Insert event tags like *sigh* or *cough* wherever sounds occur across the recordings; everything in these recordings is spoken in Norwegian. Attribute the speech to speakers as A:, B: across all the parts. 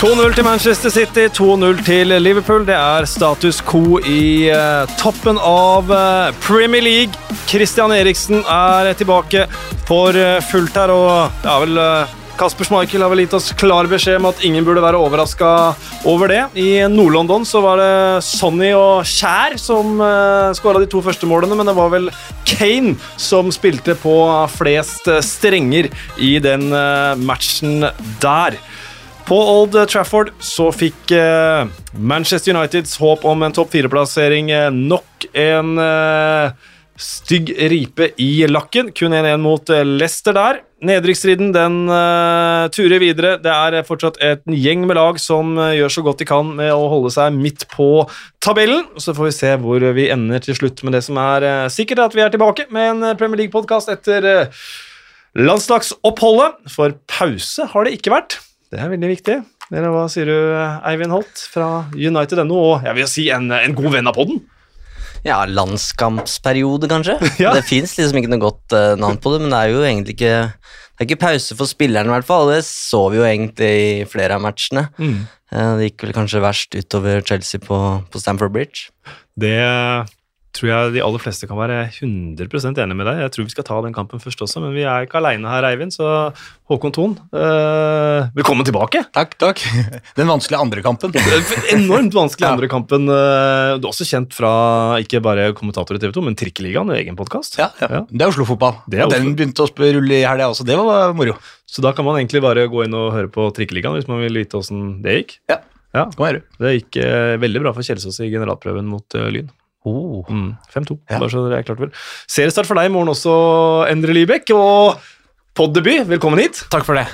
A: 2-0 til Manchester City, 2-0 til Liverpool. Det er status quo i uh, toppen av uh, Premier League. Christian Eriksen er tilbake for uh, fullt her, og det er vel Kasper Schmeichel har vel gitt oss klar beskjed om at ingen burde være overraska over det. I Nord-London så var det Sonny og Kjær som uh, skåra de to første målene, men det var vel Kane som spilte på flest strenger i den matchen der. På Old Trafford så fikk uh, Manchester Uniteds håp om en topp fire-plassering nok en stygg ripe i lakken. Kun 1-1 mot Leicester der. Nedrykksstriden den turer videre. Det er fortsatt et gjeng med lag som gjør så godt de kan med å holde seg midt på tabellen. Så får vi se hvor vi ender til slutt med det som er sikkert, at vi er tilbake med en Premier League-podkast etter landslagsoppholdet. For pause har det ikke vært. Det er veldig viktig. Eller hva sier du, Eivind Holt fra United.no, og jeg vil si en, en god venn av podden?
B: Ja, landskampsperiode, kanskje. *laughs*
A: Ja.
B: Det fins liksom ikke noe godt uh, navn på det, men det er jo egentlig ikke det er ikke pause for spillerne, i hvert fall. Det så vi jo egentlig i flere av matchene.
A: Mm.
B: Uh, det gikk vel kanskje verst utover Chelsea på, på Stamford Bridge.
A: Det tror jeg de aller fleste kan være 100% enig med deg. Jeg tror vi skal ta den kampen først også, men vi er ikke aleine her, Eivind. Så Håkon Thon, eh, velkommen tilbake.
C: Takk, takk. *laughs* Den vanskelige andre kampen. *laughs*
A: Enormt vanskelig
C: Ja.
A: andre kampen. Eh, du er også kjent fra ikke bare kommentator i TV 2, men Trikkeligaen, egen podkast.
C: Ja, ja.
A: Ja.
C: Det er Oslo-fotball.
A: Det er
C: Og Den begynte å rulle i helga også. Det var moro.
A: Så da kan man egentlig bare gå inn og høre på Trikkeligaen hvis man vil vite åssen det gikk.
C: Ja.
A: Ja. Det gikk eh, veldig bra for Kjelsås i generalprøven mot uh, Lyn.
C: Oh.
A: Mm, 5-2,
C: Ja.
A: bare så dere er klart vel. Seriestart for deg i morgen også, Endre Libekk. Og poddebut, velkommen hit.
D: Takk for det.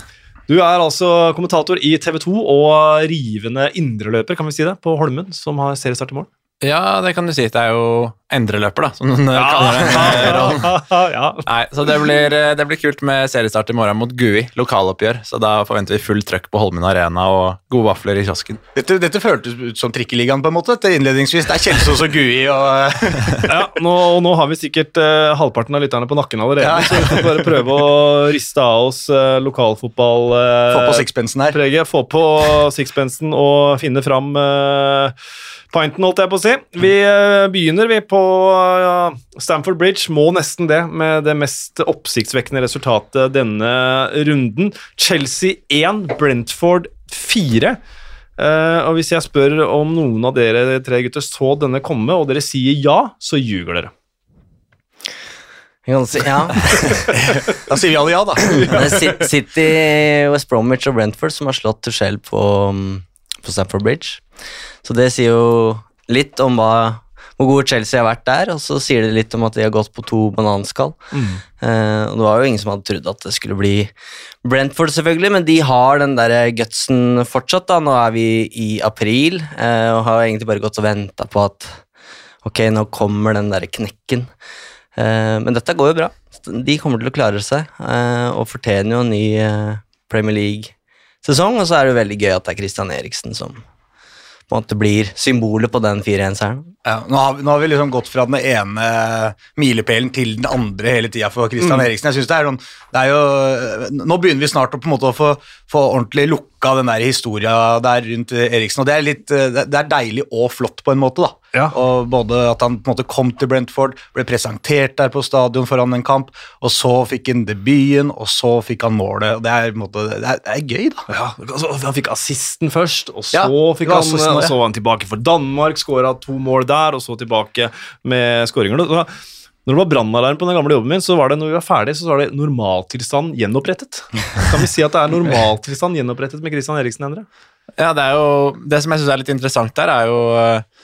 A: Du er altså kommentator i TV 2 og rivende indreløper, kan vi si det, på Holmen, som har seriestart i morgen.
D: Ja, det kan du si. Det er jo endreløper, da, som noen kaller det. rollen. *laughs*
A: ja.
D: Nei, så det blir, eh, det blir kult med seriestart i morgen mot Gui, lokaloppgjør. Så da forventer vi full trøkk på Holmen Arena og gode vafler i kiosken.
C: Dette, dette føltes ut som Trikkeligaen på en måte. Etter innledningsvis. Det er Kjelsås og Gui og *laughs*
A: ja nå, og nå har vi sikkert eh, halvparten av lytterne på nakken allerede,
C: Ja.
A: så vi får bare prøve å riste av oss eh, lokalfotball... eh,
C: få på sixpensen her.
A: preget, få på sixpensen og finne fram uh, pinten, holdt jeg på å si. Vi eh, begynner vi på eh, Stamford Bridge, må nesten det, med det mest oppsiktsvekkende resultatet denne runden. Chelsea 1, Brentford 4. Eh, og hvis jeg spør om noen av dere tre gutter så denne komme, og dere sier ja, så ljuger dere.
B: Si, ja. *laughs*
C: Da sier vi alle ja, da.
B: City, West Bromwich og Brentford som har slått Tuchel på, um, på Stamford Bridge. Så det sier jo litt om hva, hvor gode Chelsea har vært der, og så sier det litt om at de har gått på to bananskall. Eh, og det var jo ingen som hadde trodd at det skulle bli Brentford, selvfølgelig, men de har den der gutsen fortsatt. da, Nå er vi i april, eh, og har egentlig bare gått og venta på at ok, nå kommer den der knekken. Eh, men dette går jo bra. De kommer til å klare seg, eh, og fortjener jo en ny eh, Premier League-sesong. Og så er det jo veldig gøy at det er Christian Eriksen som på en måte blir symbolet på den 4-1-seieren.
C: Ja, nå, har vi, nå har vi liksom gått fra den ene milepælen til den andre hele tida for Christian Eriksen. Jeg synes det er sånn, det er jo, Nå begynner vi snart å på en måte få, få ordentlig lukka den der historia der rundt Eriksen. og Det er litt, det det er deilig og flott på en måte. da.
A: Ja.
C: Og Både at han på en måte kom til Brentford, ble presentert der på stadion foran en kamp, og så fikk han debuten, og så fikk han målet. og Det er, på en måte, det er, det er gøy, da.
A: Ja, altså, Han fikk assisten først, og så,
C: Ja,
A: fikk han,
C: assisten,
A: og så var han tilbake for Danmark, skåra to mål der, og så tilbake med skåringer. Når det var brannalarm på den gamle jobben min, så var det når vi var ferdig, så var det normaltilstand gjenopprettet. Kan vi si at det er normaltilstand gjenopprettet med Christian Eriksen, Endre?
D: Ja, det er jo Det som jeg syns er litt interessant der, er jo eh,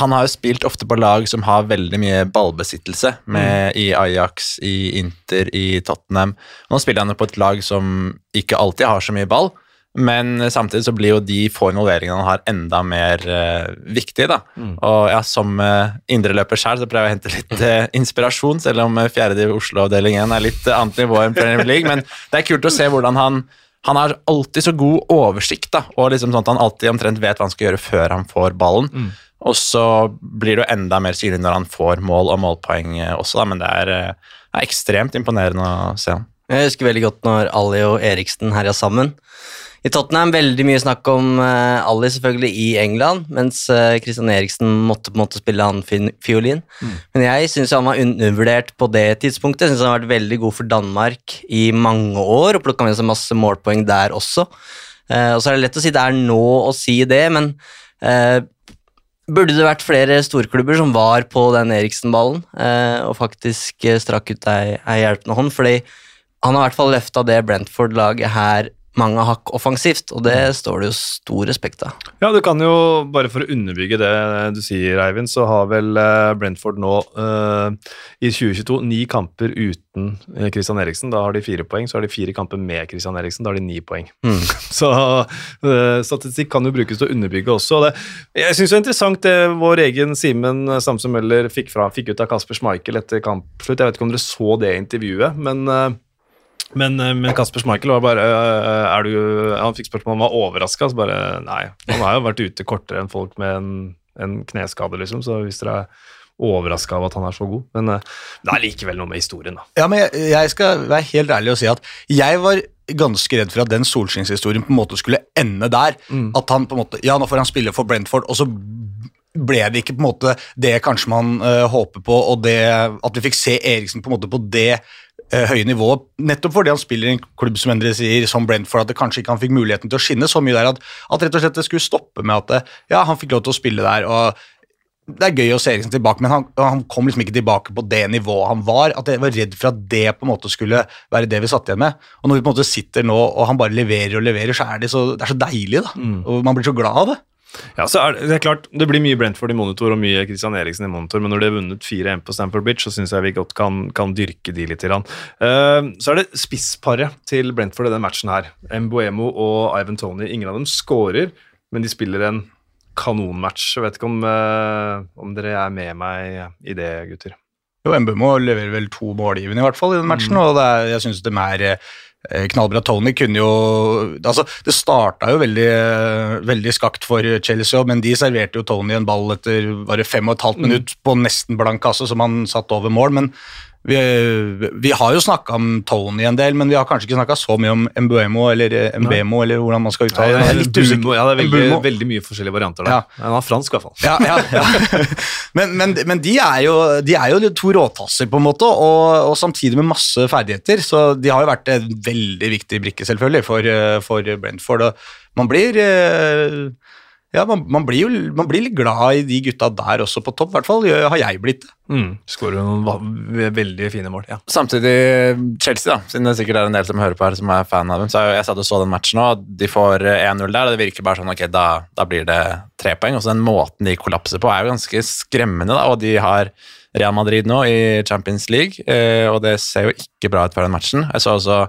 D: Han har jo spilt ofte på lag som har veldig mye ballbesittelse, med, i Ajax, i Inter, i Tottenham. Nå spiller han jo på et lag som ikke alltid har så mye ball, men samtidig så blir jo de få involveringene han har, enda mer uh, viktige. da. Og ja, som uh, indreløper sjøl så prøver jeg å hente litt uh, inspirasjon, selv om uh, fjerde i Oslo-avdeling 1 er litt annet nivå enn Premier League. Men det er kult å se hvordan han han har alltid så god oversikt, da, og liksom sånn at han alltid omtrent vet hva han skal gjøre før han får ballen. Og så blir det jo enda mer synlig når han får mål og målpoeng eh, også, da, men det er, eh, er ekstremt imponerende å se han.
B: Jeg husker veldig godt når Ali og Eriksen herja sammen I Tottenham veldig mye snakk om uh, Ali selvfølgelig i England, mens uh, Christian Eriksen måtte på en måte spille han fiolin. fiolin. Men jeg syns han var undervurdert på det tidspunktet. Jeg synes han har vært veldig god for Danmark i mange år, og plukka med seg masse målpoeng der også. Uh, og så er det lett å si det er nå å si det, men uh, burde det vært flere storklubber som var på den Eriksen-ballen og faktisk strakk ut ei hjelpende hånd? Fordi han har i hvert fall løfta det Brentford-laget her mange hakk offensivt, og det står det jo stor respekt av.
A: Ja, du kan jo, bare for å underbygge det du sier, Eivind, så har vel eh, Brentford nå uh, i 2022 ni kamper uten eh, Christian Eriksen. Da har de fire poeng. Så har de fire kamper med Christian Eriksen. Da har de ni poeng.
B: Mm. *laughs*
A: Så uh, statistikk kan jo brukes til å underbygge også. og Det, jeg syns det er interessant det vår egen Simen Samse Møller fikk, fra, fikk ut av Kasper Schmeichel etter kampslutt. Jeg vet ikke om dere så det intervjuet, men eh, men, eh, men Kasper Schmeichel var bare øh, er du, Han fikk spørsmål om han var overraska. Så bare nei. Han har jo vært ute kortere enn folk med en, en kneskade, liksom. Så hvis dere er overraska av at han er så god Men øh, det er likevel noe med historien, da.
C: Ja, men jeg, jeg skal være helt ærlig og si at jeg var ganske redd for at den solskinnshistorien på en måte skulle ende der. At han på en måte, ja, nå får han spille for Brentford, og så ble det ikke på en måte det kanskje man uh, håper på, og det, at vi fikk se Eriksen på en måte på det uh, høye nivået, nettopp fordi han spiller i en klubb som Endre sier, som Brentford, at det kanskje ikke han fikk muligheten til å skinne så mye der, at, at rett og slett det skulle stoppe med at det, ja, han fikk lov til å spille der, og det er gøy å se Eriksen tilbake, men han, han kom liksom ikke tilbake på det nivået han var. At jeg var redd for at det på en måte skulle være det vi satt igjen med. Og når vi på en måte sitter nå og han bare leverer og leverer, så er det så, det er så deilig. da. Og man blir så glad av det.
A: Ja, så er det, det er klart, det blir mye Brentford i monitor og mye Christian Eriksen i monitor, men når de har vunnet 4-1 på Stamford Bridge, så syns jeg vi godt kan, kan dyrke de litt. Uh, så er det spissparet til Brentford i den matchen her. Mboemo og Ivan Tony. Ingen av dem scorer, men de spiller en kanonmatch. Jeg vet ikke om, uh, om dere er med meg i det, gutter.
C: Jo, Mboemo leverer vel to målgivende i hvert fall i den matchen, og det er, jeg syns dem er eh, knallbra. Tony kunne jo altså Det starta jo veldig, eh, veldig skakt for Chelsea, men de serverte jo Tony en ball etter bare fem og et halvt minutt på nesten blank kasse, som han satt over mål. men vi, vi har jo snakka om Tony en del, men vi har kanskje ikke snakka så mye om Mbuemo eller eh, Mbemo, eller hvordan man skal uttale det. Jeg er litt usikker.
A: Bumo, ja, det er veldig, veldig mye forskjellige varianter der.
C: Ja.
A: Han var fransk, i hvert fall.
C: Ja, ja, ja. *laughs* Men, men, men de, er jo, de er jo to råtasser, på en måte, og, og samtidig med masse ferdigheter. Så de har jo vært en veldig viktig brikke, selvfølgelig, for, eh, for Brentford. Og man blir eh, ja, man, man, blir jo man blir litt glad i de gutta der også på topp, i hvert fall har jeg blitt det.
A: Mm. Skårer noen veldig fine mål. ja.
D: Samtidig Chelsea, da, siden det sikkert er en del som hører på her som er fan av dem. så er Jeg satt og så den matchen nå, de får eh, 1-0 der, og det virker bare sånn ok, da, da blir det tre poeng. Og så den måten de kollapser på, er jo ganske skremmende, da, og de har Real Madrid nå i Champions League, eh, og det ser jo ikke bra ut før den matchen. Jeg så også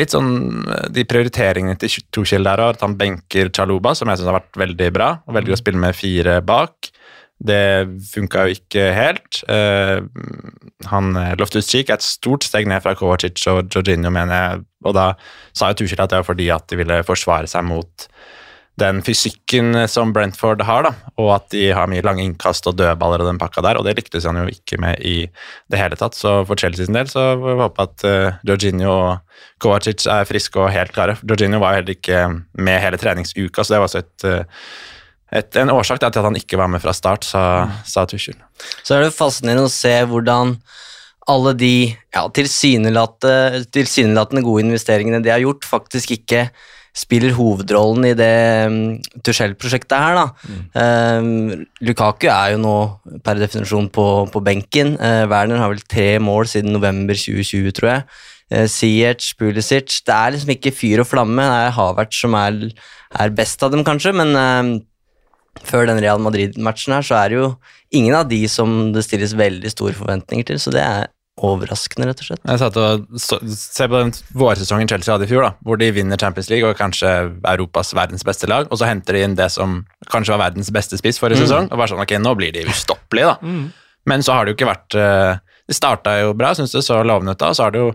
D: litt sånn eh, de prioriteringene til Tuchel der, at han benker Chaluba, som jeg syns har vært veldig bra, og velger å spille med fire bak. Det funka jo ikke helt. Eh, han Loftus Cheek er et stort steg ned fra Kovacic og Jorginho, mener jeg. Og da sa jo Tuchel at det var fordi at de ville forsvare seg mot den fysikken som Brentford har, da, og at de har mye lange innkast og dødballer og den pakka der, og det lyktes han jo ikke med i det hele tatt. Så for Chelsea sin del så får vi håpe at uh, Jorginho og Kovacic er friske og helt klare. Jorginho var heller ikke med hele treningsuka, så det var også et, uh, et, en årsak til at han ikke var med fra start, sa, sa Tuchel.
B: Så er det fascinerende å se hvordan alle de ja, tilsynelatende gode investeringene de har gjort, faktisk ikke spiller hovedrollen i det um, Tuchel-prosjektet her. da. Um, Lukaku er jo nå per definisjon på, på benken. Uh, Werner har vel tre mål siden november 2020, tror jeg. Uh, Pulisic Det er liksom ikke fyr og flamme. Det er Havertz som er, er best av dem, kanskje, men før den Real Madrid-matchen her, så er det jo ingen av de som det stilles veldig store forventninger til, så det er overraskende, rett og slett.
D: Jeg satt og så, Se på den vårsesongen Chelsea hadde i fjor, da, hvor de vinner Champions League og kanskje Europas verdens beste lag, og så henter de inn det som kanskje var verdens beste spiss forrige sesong, og bare sånn, ok, nå blir de ustoppelige, da. Men så har det jo ikke vært De Det starta jo bra, syns det så lovende ut da, og så har det jo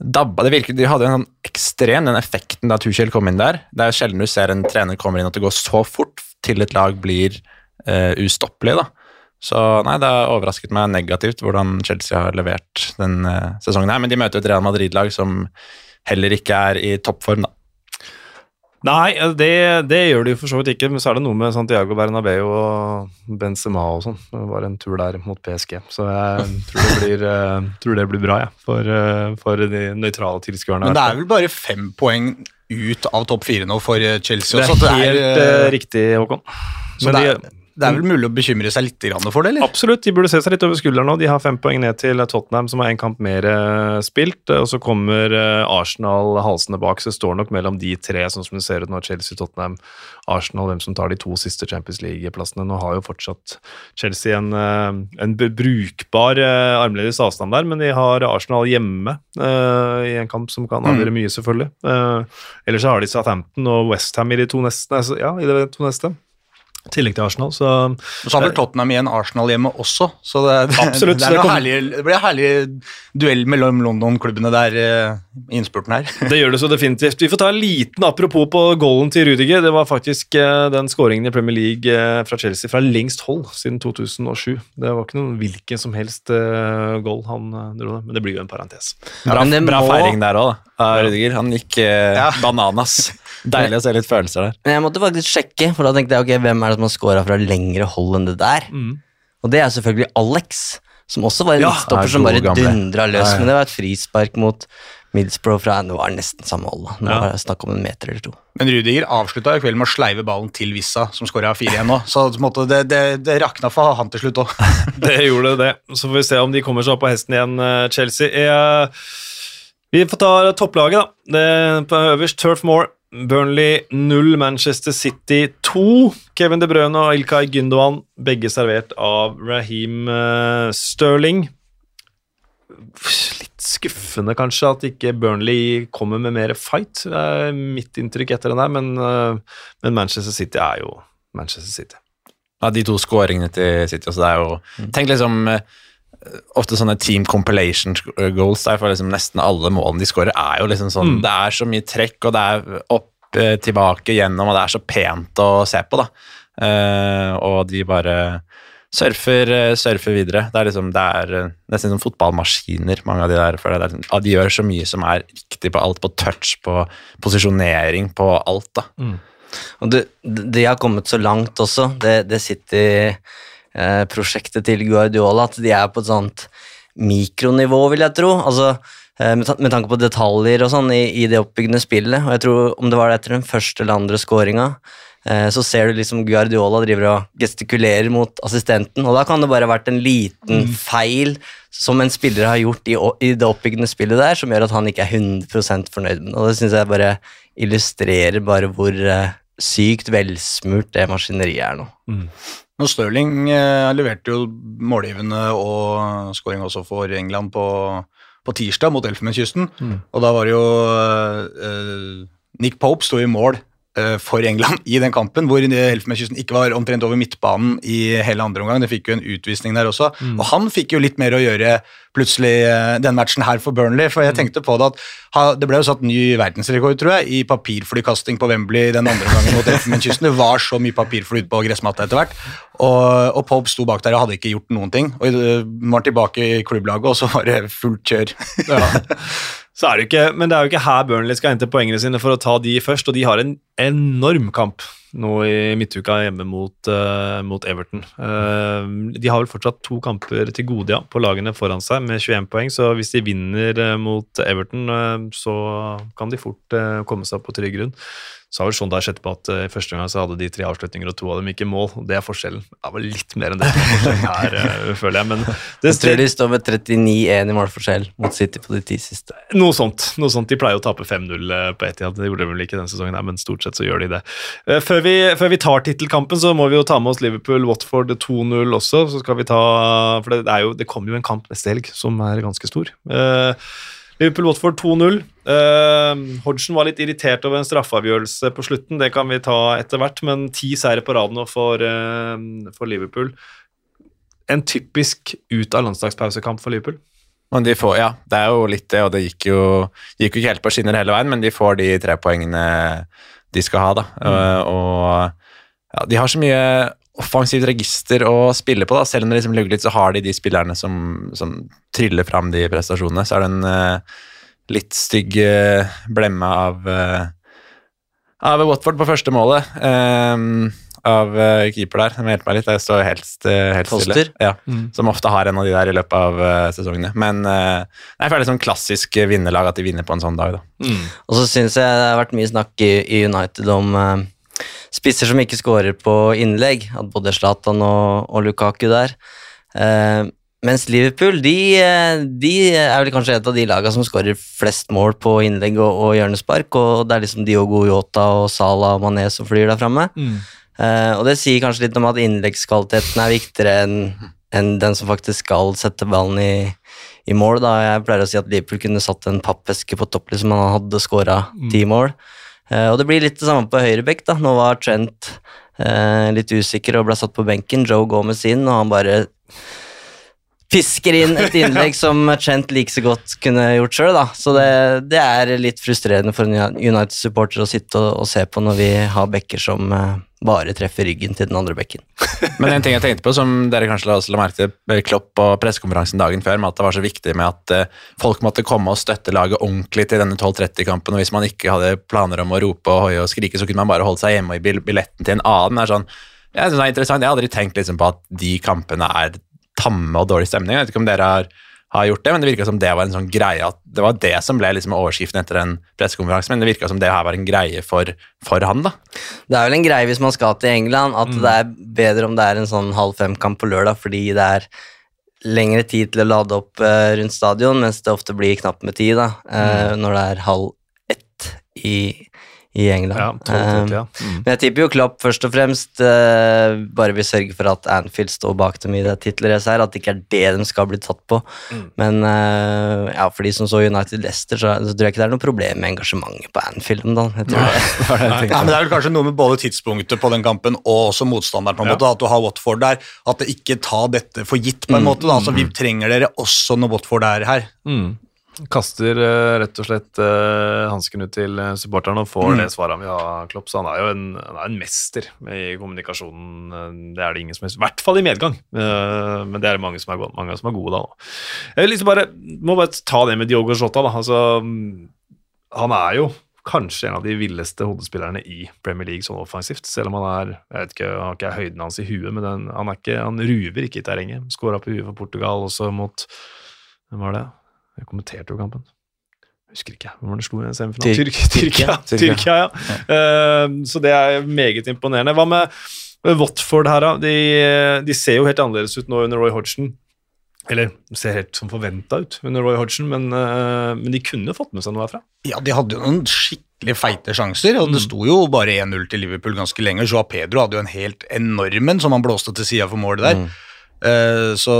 D: dabba. Det virket, De hadde en sånn ekstrem den effekten da Tuchel kom inn der. Det er jo sjelden du ser en trener kommer inn at det går så fort til et lag blir uh, ustoppelig, da. Så nei, det har overrasket meg negativt hvordan Chelsea har levert den eh, sesongen her. Men de møter et Real Madrid-lag som heller ikke er i toppform, da.
A: Nei, det, det gjør de jo for så vidt ikke, men så er det noe med Santiago Bernabeu og Benzema og sånn. Det var en tur der mot PSG, så jeg tror det blir, eh, tror det blir bra, jeg, for, eh, for de nøytrale tilskuerne.
C: Men det er vel bare fem poeng ut av topp fire nå for Chelsea.
A: Det er
C: så
A: helt
C: eh,
A: eh, riktig, Håkon.
C: så
A: Men
C: det,
A: de,
C: er, det er vel mulig å bekymre seg litt for det, eller?
A: Absolutt, de burde se seg litt over skulderen nå. De har fem poeng ned til Tottenham, som har én kamp mer eh, spilt. Og så kommer eh, Arsenal halsende bak, så det står nok mellom de tre, sånn som det ser ut nå. Chelsea, Tottenham, Arsenal, hvem som tar de to siste Champions League-plassene. Nå har jo fortsatt Chelsea en, eh, en brukbar armledes avstand der, men de har Arsenal hjemme eh, i en kamp som kan avgjøre mye, selvfølgelig. Eh, ellers så har de Southampton og Westham i de to neste. altså, Ja, i de to neste. I tillegg til Arsenal, så
C: så har vel Tottenham igjen Arsenal hjemme også, så det, det,
A: Absolutt,
C: det,
A: så det kommer-
C: herlig, det blir en herlig duell mellom London-klubbene der eh, i innspurten her. *laughs*
A: Det gjør det så definitivt. Vi får ta en liten apropos på goalen til Rudiger. Det var faktisk eh, den skåringen i Premier League eh, fra Chelsea fra lengst hold siden 2007. Det var ikke noen hvilken som helst goal han dro, men det blir jo en parentes.
D: Bra,
B: ja,
D: bra
B: må-
D: feiring der òg, da. Av Rudiger. Han gikk eh,
C: Ja.
D: bananas. Deilig å se litt følelser der.
B: Men jeg måtte faktisk sjekke, for da tenkte jeg ok, hvem er det som har scora fra lengre hold enn det der?
A: Mm.
B: Og det er selvfølgelig Alex, som også var en
A: Ja,
B: midtstopper
D: er
B: som bare
D: gamle.
B: dundra løs.
D: Ja, ja.
B: Men det var et frispark mot Middlesbrough fra Det var nesten samme hold, da. Nå
A: Ja.
B: var det snakk om en meter eller to.
C: Men Rudiger avslutta kveld med å sleive ballen til Vissa, som skåra 4-1 nå. Så måte, det, det, det rakna for han til slutt òg. *laughs*
A: Det gjorde det. Så får vi se om de kommer seg opp på hesten igjen, eh, Chelsea. Jeg, vi får ta topplaget, da. Det er på øverst Turf Moor. Burnley 0, Manchester City 2. Kevin De Bruyne og Ilkay Gündogan, begge servert av Raheem eh, Sterling. Litt skuffende, kanskje, at ikke Burnley kommer med mer fight. Det er mitt inntrykk etter den der, men, eh, men Manchester City er jo Manchester City.
D: Ja, de to skåringene til City også, det er jo Tenk liksom eh, Ofte sånne team compilation goals der for liksom nesten alle målene de skårer, er jo liksom sånn Det er så mye trekk, og det er opp, eh, tilbake, gjennom, og det er så pent å se på, da. Uh, og de bare surfer, eh, surfer videre. Det er liksom, det er nesten som fotballmaskiner, mange av de der. For det er, liksom- de gjør så mye som er riktig på alt, på touch, på posisjonering, på alt, da.
B: Og du, de har kommet så langt også, det, det City-prosjektet til Guardiola, at de er på et sånt mikronivå, vil jeg tro. Altså, eh, med, ta- med tanke på detaljer og sånn i, i det oppbyggende spillet. Og jeg tror om det var etter den første eller andre scoringa, eh, så ser du liksom Guardiola driver og gestikulerer mot assistenten, og da kan det bare ha vært en liten feil som en spiller har gjort i, i det oppbyggende spillet der, som gjør at han ikke er 100 fornøyd med det. Og det syns jeg bare illustrerer bare hvor eh, sykt velsmurt det maskineriet er nå.
C: Og Stirling eh, leverte jo målgivende og scoring også for England på, på tirsdag mot Elfenbenskysten. Og da var det jo eh, Nick Pope sto i mål eh, for England i den kampen, hvor Elfenbenskysten ikke var omtrent over midtbanen i hele andre omgang. Det fikk jo en utvisning der også. Og han fikk jo litt mer å gjøre plutselig eh, den matchen her for Burnley, for jeg tenkte på det at det ble jo satt ny verdensrekord, tror jeg, i papirflykasting på Wembley den andre gangen mot Elfenbenskysten. Det var så mye papirfly på gressmatta etter hvert, og, og Pope sto bak der og hadde ikke gjort noen ting. Og uh, var tilbake i klubblaget, og så var det fullt kjør. *laughs*
A: Så er det jo ikke, men det er jo ikke her Burnley skal hente poengene sine for å ta de først, og de har en enorm kamp nå i midtuka hjemme mot, uh, mot Everton. Uh, de har vel fortsatt to kamper til gode ja, på lagene foran seg med 21 poeng, så hvis de vinner uh, mot Everton, så kan de fort komme seg på trygg grunn. Så har vel der sett på at uh, i første gang så hadde de tre avslutninger og to av dem ikke i mål, det er forskjellen. Det var litt mer enn det er her, uh, *laughs* føler jeg, men det
B: Jeg tror de står med 39-1 i målforskjell mot City på de ti siste.
A: Noe sånt. noe sånt. De pleier å tape 5-0 på Etiad. Det gjorde de vel ikke denne sesongen, men stort sett så gjør de det. Uh, Før vi, før vi tar tittelkampen, så må vi jo ta med oss Liverpool-Watford 2-0 også. Så skal vi ta, for det, er jo, det kommer jo en kamp neste helg som er ganske stor. Eh, Liverpool-Watford 2-0. Uh, Hodgson var litt irritert over en straffeavgjørelse på slutten, det kan vi ta etter hvert, men ti seire på rad nå for, uh, for Liverpool. En typisk ut av landslagspausekamp for Liverpool.
D: Men de får, ja, det er jo litt det, og det gikk jo, gikk jo ikke helt på skinner hele veien, men de får de tre poengene de skal ha, da. Uh, og ja, de har så mye offensivt register å spille på, da. Selv om det liksom lugger litt, så har de de spillerne som, som tryller fram de prestasjonene. Så er det en uh, litt stygg uh, blemme av uh, av Watford på første målet. Um, av keeper der. Det må hjelpe meg litt. Jeg står helt, eh, helt stille. Ja, mm. Som ofte har en av de der i løpet av sesongene. Men jeg føler det som klassisk vinnerlag at de vinner på en sånn dag. da.
B: Og så syns jeg det har vært mye snakk i, i United om spisser som ikke skårer på innlegg. At både Zlatan og, og Lukaku der. Eh, mens Liverpool de, eh, de er vel kanskje et av de lagene som skårer flest mål på innlegg og, og hjørnespark. Og det er liksom Diogo Yota og Salah og Mané som flyr der framme. Eh, og det sier kanskje litt om at innleggskvaliteten er viktigere enn enn den som faktisk skal sette ballen i, i mål. Da. Jeg pleier å si at Liverpool kunne satt en pappeske på topp hvis man hadde skåra ti mål. Eh, og det blir litt det samme på høyrebekk. da. Nå var Trent eh, litt usikker og ble satt på benken. Joe Gomez inn, og han bare pisker inn et innlegg *laughs* som Trent like så godt kunne gjort sjøl. Så det, det er litt frustrerende for en United-supporter å sitte og, og se på når vi har bekker som eh, bare treffer ryggen til den andre bekken. *laughs*
D: Men en ting jeg tenkte på, som dere kanskje la- la merke til Klopp på pressekonferansen dagen før, med at det var så viktig med at eh, folk måtte komme og støtte laget ordentlig til denne 12.30-kampen, og hvis man ikke hadde planer om å rope og hoie og skrike, så kunne man bare holde seg hjemme gi billetten til en annen. Det er sånn, jeg synes det er interessant. Jeg har aldri tenkt liksom på at de kampene er tamme og dårlig stemning. Jeg vet ikke om dere har, har gjort det, men det virka som det var en sånn greie at det var det som ble liksom overskriften etter den pressekonferansen, men det virka som det her var en greie for, for han, da.
B: Det er vel en greie hvis man skal til England, at det er bedre om det er en sånn halv fem-kamp på lørdag, fordi det er lengre tid til å lade opp eh, rundt stadion, mens det ofte blir knapt med tid da, mm. når det er halv ett i, i England.
A: Ja, 12.30, ja.
B: Mm. Men jeg tipper jo Klopp først og fremst uh, bare vil sørge for at Anfield står bak dem i det tittelracet her, at det ikke er det de skal bli tatt på. Men uh, ja, for de som så United Leicester, så, så tror jeg ikke det er noe problem med engasjementet på Anfield om dagen. Jeg tror det.
C: Ja, men Det er vel kanskje noe med både tidspunktet på den kampen og også motstanderen. på en
A: Ja.
C: måte, At du har Watford der. At det ikke tar dette for gitt. på en måte da, altså Vi trenger dere også når Watford er her.
A: Mm. Kaster eh, rett og slett uh, hansken ut til uh, supporterne og får det svaret han vil ha, Klopp. Så han er jo en, han er en mester i kommunikasjonen. eh, det er det ingen som helst. I hvert fall i medgang. uh, men det er det mange som er, gode- mange som er gode da. Jeg liksom bare, må bare ta det med Diogo Jota. Da. Altså, mm, han er jo kanskje en av de villeste hodespillerne i Premier League sånn offensivt. Selv om han er jeg vet ikke, han har ikke høyden hans i huet, men den, han, ikke, han ruver ikke i terrenget. Skåra på huet for Portugal også mot Hvem var det? Jeg kommenterte jo kampen. Jeg husker ikke. Hvem var det slo i semifinalen?
B: Tyr-
A: Tyrk- Tyrkia.
D: Tyrkia.
A: Tyrkia, ja. Eh, så det er meget imponerende. Hva med Watford her, da? De, de ser jo helt annerledes ut nå under Roy Hodgson. Eller ser helt som forventa ut under Roy Hodgson, men, uh, men de kunne fått med seg noe herfra.
C: Ja, De hadde jo noen skikkelig feite sjanser, og det sto jo bare 1-0 til Liverpool ganske lenge. Joa Pedro hadde jo en helt enorm en som han blåste til sida for målet der. Eh, så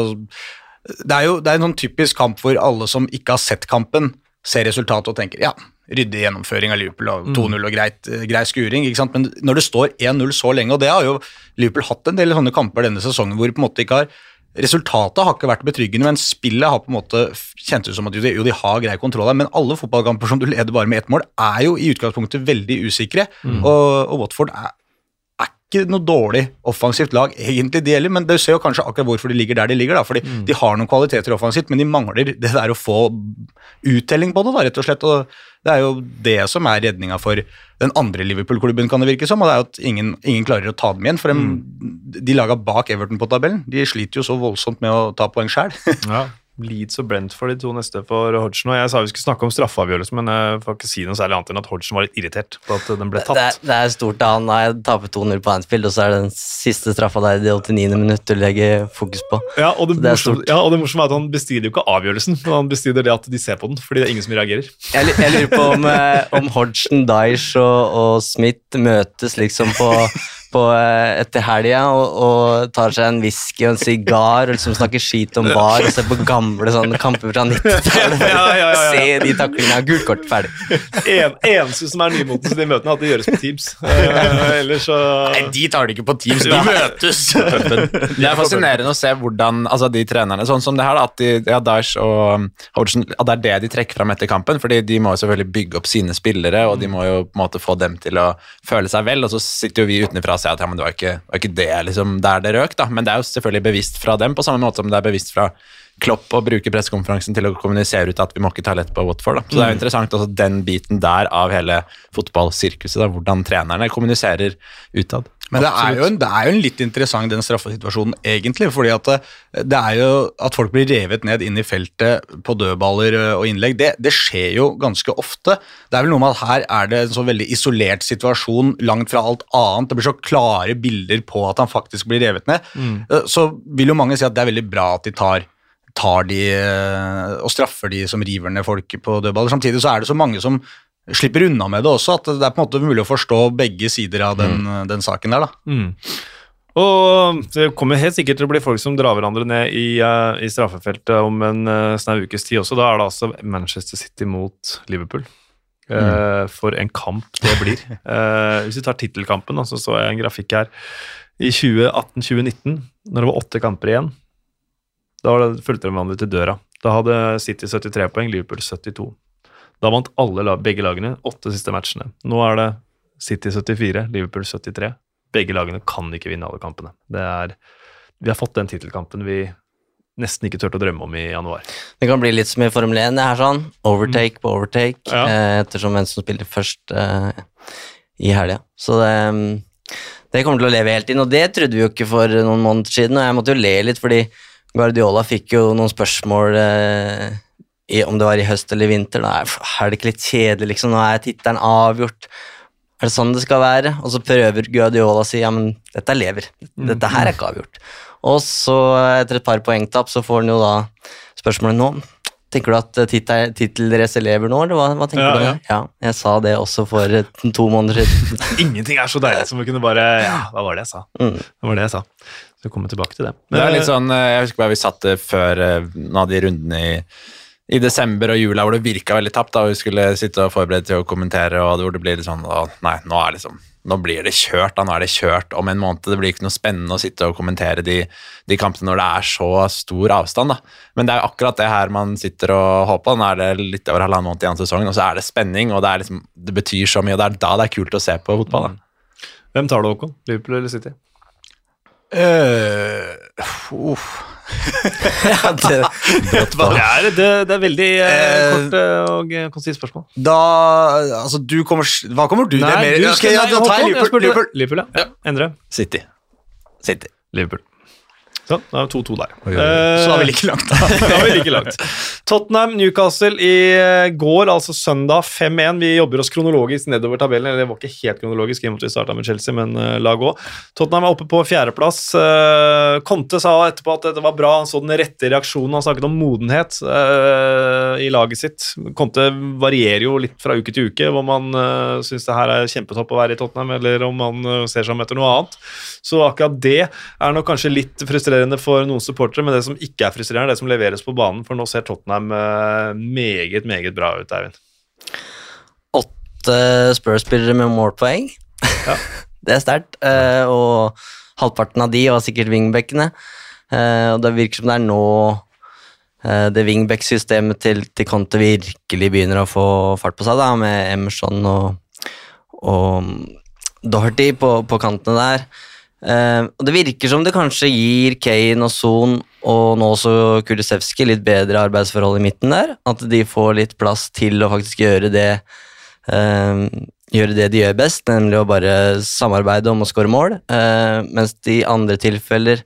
C: det er jo det er en sånn typisk kamp hvor alle som ikke har sett kampen, ser resultatet og tenker ja, ryddig gjennomføring av Liverpool og 2-0 og greit, eh, grei skuring. ikke sant? Men når det står 1-0 så lenge, og det har jo Liverpool hatt en del sånne kamper denne sesongen hvor på en måte ikke har Resultatet har ikke vært betryggende, men spillet har på en måte kjent ut som at jo, de- har grei kontroll her, men alle fotballkamper som du leder bare med ett mål, er jo i utgangspunktet veldig usikre, og, og Watford er ikke noe dårlig offensivt lag, egentlig, de heller, men du ser jo kanskje akkurat hvorfor de ligger der de ligger, da, fordi de har noen kvaliteter offensivt, men de mangler det der å få uttelling på det, da, rett og slett, og det er jo det som er redninga for den andre Liverpool-klubben, kan det virke som, og det er jo at ingen, ingen klarer å ta dem igjen, for dem, de laga bak Everton på tabellen, de sliter jo så voldsomt med å ta poeng sjøl.
A: Ja. *laughs* Leeds og Brentford de to neste for Hodgson. Og jeg sa vi skulle snakke om straffeavgjørelsen, men jeg får ikke si noe særlig annet enn at Hodgson var litt irritert på at den ble
B: Det, er,
A: tatt.
B: det er stort da han. har taper 2-0 på Anfield, og så er det den siste straffa der i det 89. minutt du legger fokus på.
A: Ja, og det,
B: Det er
A: morsomme, ja, det morsomme er at han bestrider jo ikke avgjørelsen, men han bestrider det at de ser på den, fordi det er ingen som reagerer.
B: Jeg, jeg lurer på om, eh, om Hodgson, Dyesh og, og Smith møtes liksom på, på eh, etter helga og, og tar seg en whisky og en sigar og liksom snakker skit om bar og ser på gamle sånne kamper fra 90-tallet. *laughs*
A: Ja, ja, ja, ja.
B: Se de taklingene. Gult kort, ferdig.
A: En, eneste som er nymotens i de møtene, er at det gjøres på Teams. Eh, så
C: Nei, de tar det ikke på Teams, *laughs* de møtes! *laughs*
D: Det er fascinerende å se hvordan altså de trenerne, sånn som det her, da, at de, ja, Daesh og Hodgson, at det er det de trekker fram etter kampen. fordi de må jo selvfølgelig bygge opp sine spillere, og de må jo på en måte få dem til å føle seg vel. Og så sitter jo vi utenfra og se at ja, men det var ikke var ikke det liksom, der det røk, da. Men det er jo selvfølgelig bevisst fra dem, på samme måte som det er bevisst fra Klopp å bruke pressekonferansen til å kommunisere ut at vi må ikke ta lett på Watford. Da. Så det er jo interessant også den biten der av hele fotballsirkuset, da, hvordan trenerne kommuniserer utad.
C: Men det er, jo en, det er jo en litt interessant den straffesituasjonen, egentlig. fordi at det, det er jo at folk blir revet ned inn i feltet på dødballer og innlegg, det, det skjer jo ganske ofte. Det er vel noe med at her er det en så veldig isolert situasjon, langt fra alt annet. Det blir så klare bilder på at han faktisk blir revet ned. Mm. Så vil jo mange si at det er veldig bra at de tar tar de eh, og straffer de som river ned folk på dødballer. Samtidig så er det så mange som slipper unna med det også, at det er på en måte mulig å forstå begge sider av den, den saken der. da.
A: Mm. Og det kommer helt sikkert til å bli folk som drar hverandre ned i, eh, i straffefeltet om en uh, snau ukes tid også. Da er det altså Manchester City mot Liverpool. Mm. For en kamp det blir. *laughs* Eh, hvis vi tar tittelkampen, så så jeg en grafikk her. I 2018-2019, når det var åtte kamper igjen, da fulgte de hverandre til døra. Da hadde City 73 poeng, Liverpool 72. Da vant alle, begge lagene åtte siste matchene. Nå er det City 74, Liverpool 73. Begge lagene kan ikke vinne alle kampene. Det er, vi har fått den tittelkampen vi nesten ikke turte å drømme om i januar.
B: Det kan bli litt som i Formel 1, det her sånn. Overtake på overtake,
A: Ja.
B: eh, ettersom hvem som spiller først eh, i helga. Så det, mm, det kommer til å leve helt inn, og det trodde vi jo ikke for noen måneder siden, og jeg måtte jo le litt, fordi Guardiola fikk jo noen spørsmål eh, i, om det var i høst eller vinter. Da er, er det ikke litt kjedelig, liksom? Nå er tittelen avgjort. Er det sånn det skal være? Og så prøver Guardiola å si ja, men dette lever. Dette her er ikke avgjort. Og så, etter et par poengtap, så får han jo da spørsmålet nå. Tenker du at titel- tittelracet lever nå, eller hva, hva tenker
A: Ja,
B: du?
A: ja.
B: Ja, jeg sa det også for eh, to måneder siden. *laughs*
A: Ingenting er så deilig som å kunne bare Ja, hva var det jeg sa?
B: Mm.
A: Det var det jeg sa. Så komme kommer tilbake til det.
D: Det er litt sånn, eh, Jeg husker bare vi satt det før eh, noen av de rundene i, i desember og jula hvor det virka veldig tapt. da, Vi skulle sitte og forberede til å kommentere, og hvor det blir litt sånn å, Nei, nå liksom nå blir det kjørt. da, Nå er det kjørt om en måned. Det blir ikke noe spennende å sitte og kommentere de, de kampene når det er så stor avstand. da. Men det er jo akkurat det her man sitter og håper. Nå er det litt over halvannen måned igjen av sesongen, og så er det spenning, og det, liksom, det betyr så mye. og Det er da det er kult å se på fotball. da.
A: Hvem tar det, Håkon? Liverpool eller City?
C: Eh, uh. *laughs*
B: ja, det,
A: Det er, det, det er veldig eh, kort eh, og eh, konsist spørsmål.
C: Da Altså, du kommer Hva kommer du? til?
A: du
C: skal, ja,
A: nei,
C: jeg
A: jeg
C: Liverpool.
A: spurte-
C: Liverpool.
A: ja. ja. Endre.
D: City. City.
A: Liverpool. Så, da er det 2-2 der.
C: Så da er vi like langt, da. *laughs*
A: da er vi like langt. Tottenham, Newcastle i eh, går, altså søndag 5-1. Vi jobber oss kronologisk nedover tabellen. eller Det var ikke helt kronologisk, i og med at vi starta med Chelsea, men uh, la gå. Tottenham er oppe på fjerdeplass. Uh, Conte sa etterpå at det var bra, han så den rette reaksjonen. Han snakket om modenhet uh, i laget sitt. Conte varierer jo litt fra uke til uke, hvor man uh, syns det her er kjempetopp å være i Tottenham, eller om man eh, ser seg om etter noe annet. Så akkurat det er nok kanskje litt frustrerende for noen supportere, men det som ikke er frustrerende, er det som leveres på banen, for nå ser Tottenham eh, meget, meget bra ut, Eivind.
B: åtte Spurs-spillere med målpoeng.
A: Ja. *laughs*
B: det er sterkt. eh, og halvparten av de var sikkert wingbackene. Eh, og det virker som det er nå det wingback-systemet til, til Conte virkelig begynner å få fart på seg, da, med Emerson og, og Doherty på, på kantene der. Eh, og Det virker som det kanskje gir Kane og Son og nå også Kulisevski litt bedre arbeidsforhold i midten der. At de får litt plass til å faktisk gjøre det uh, gjøre det de gjør best, nemlig å bare samarbeide om å skåre mål. Uh, mens de andre tilfeller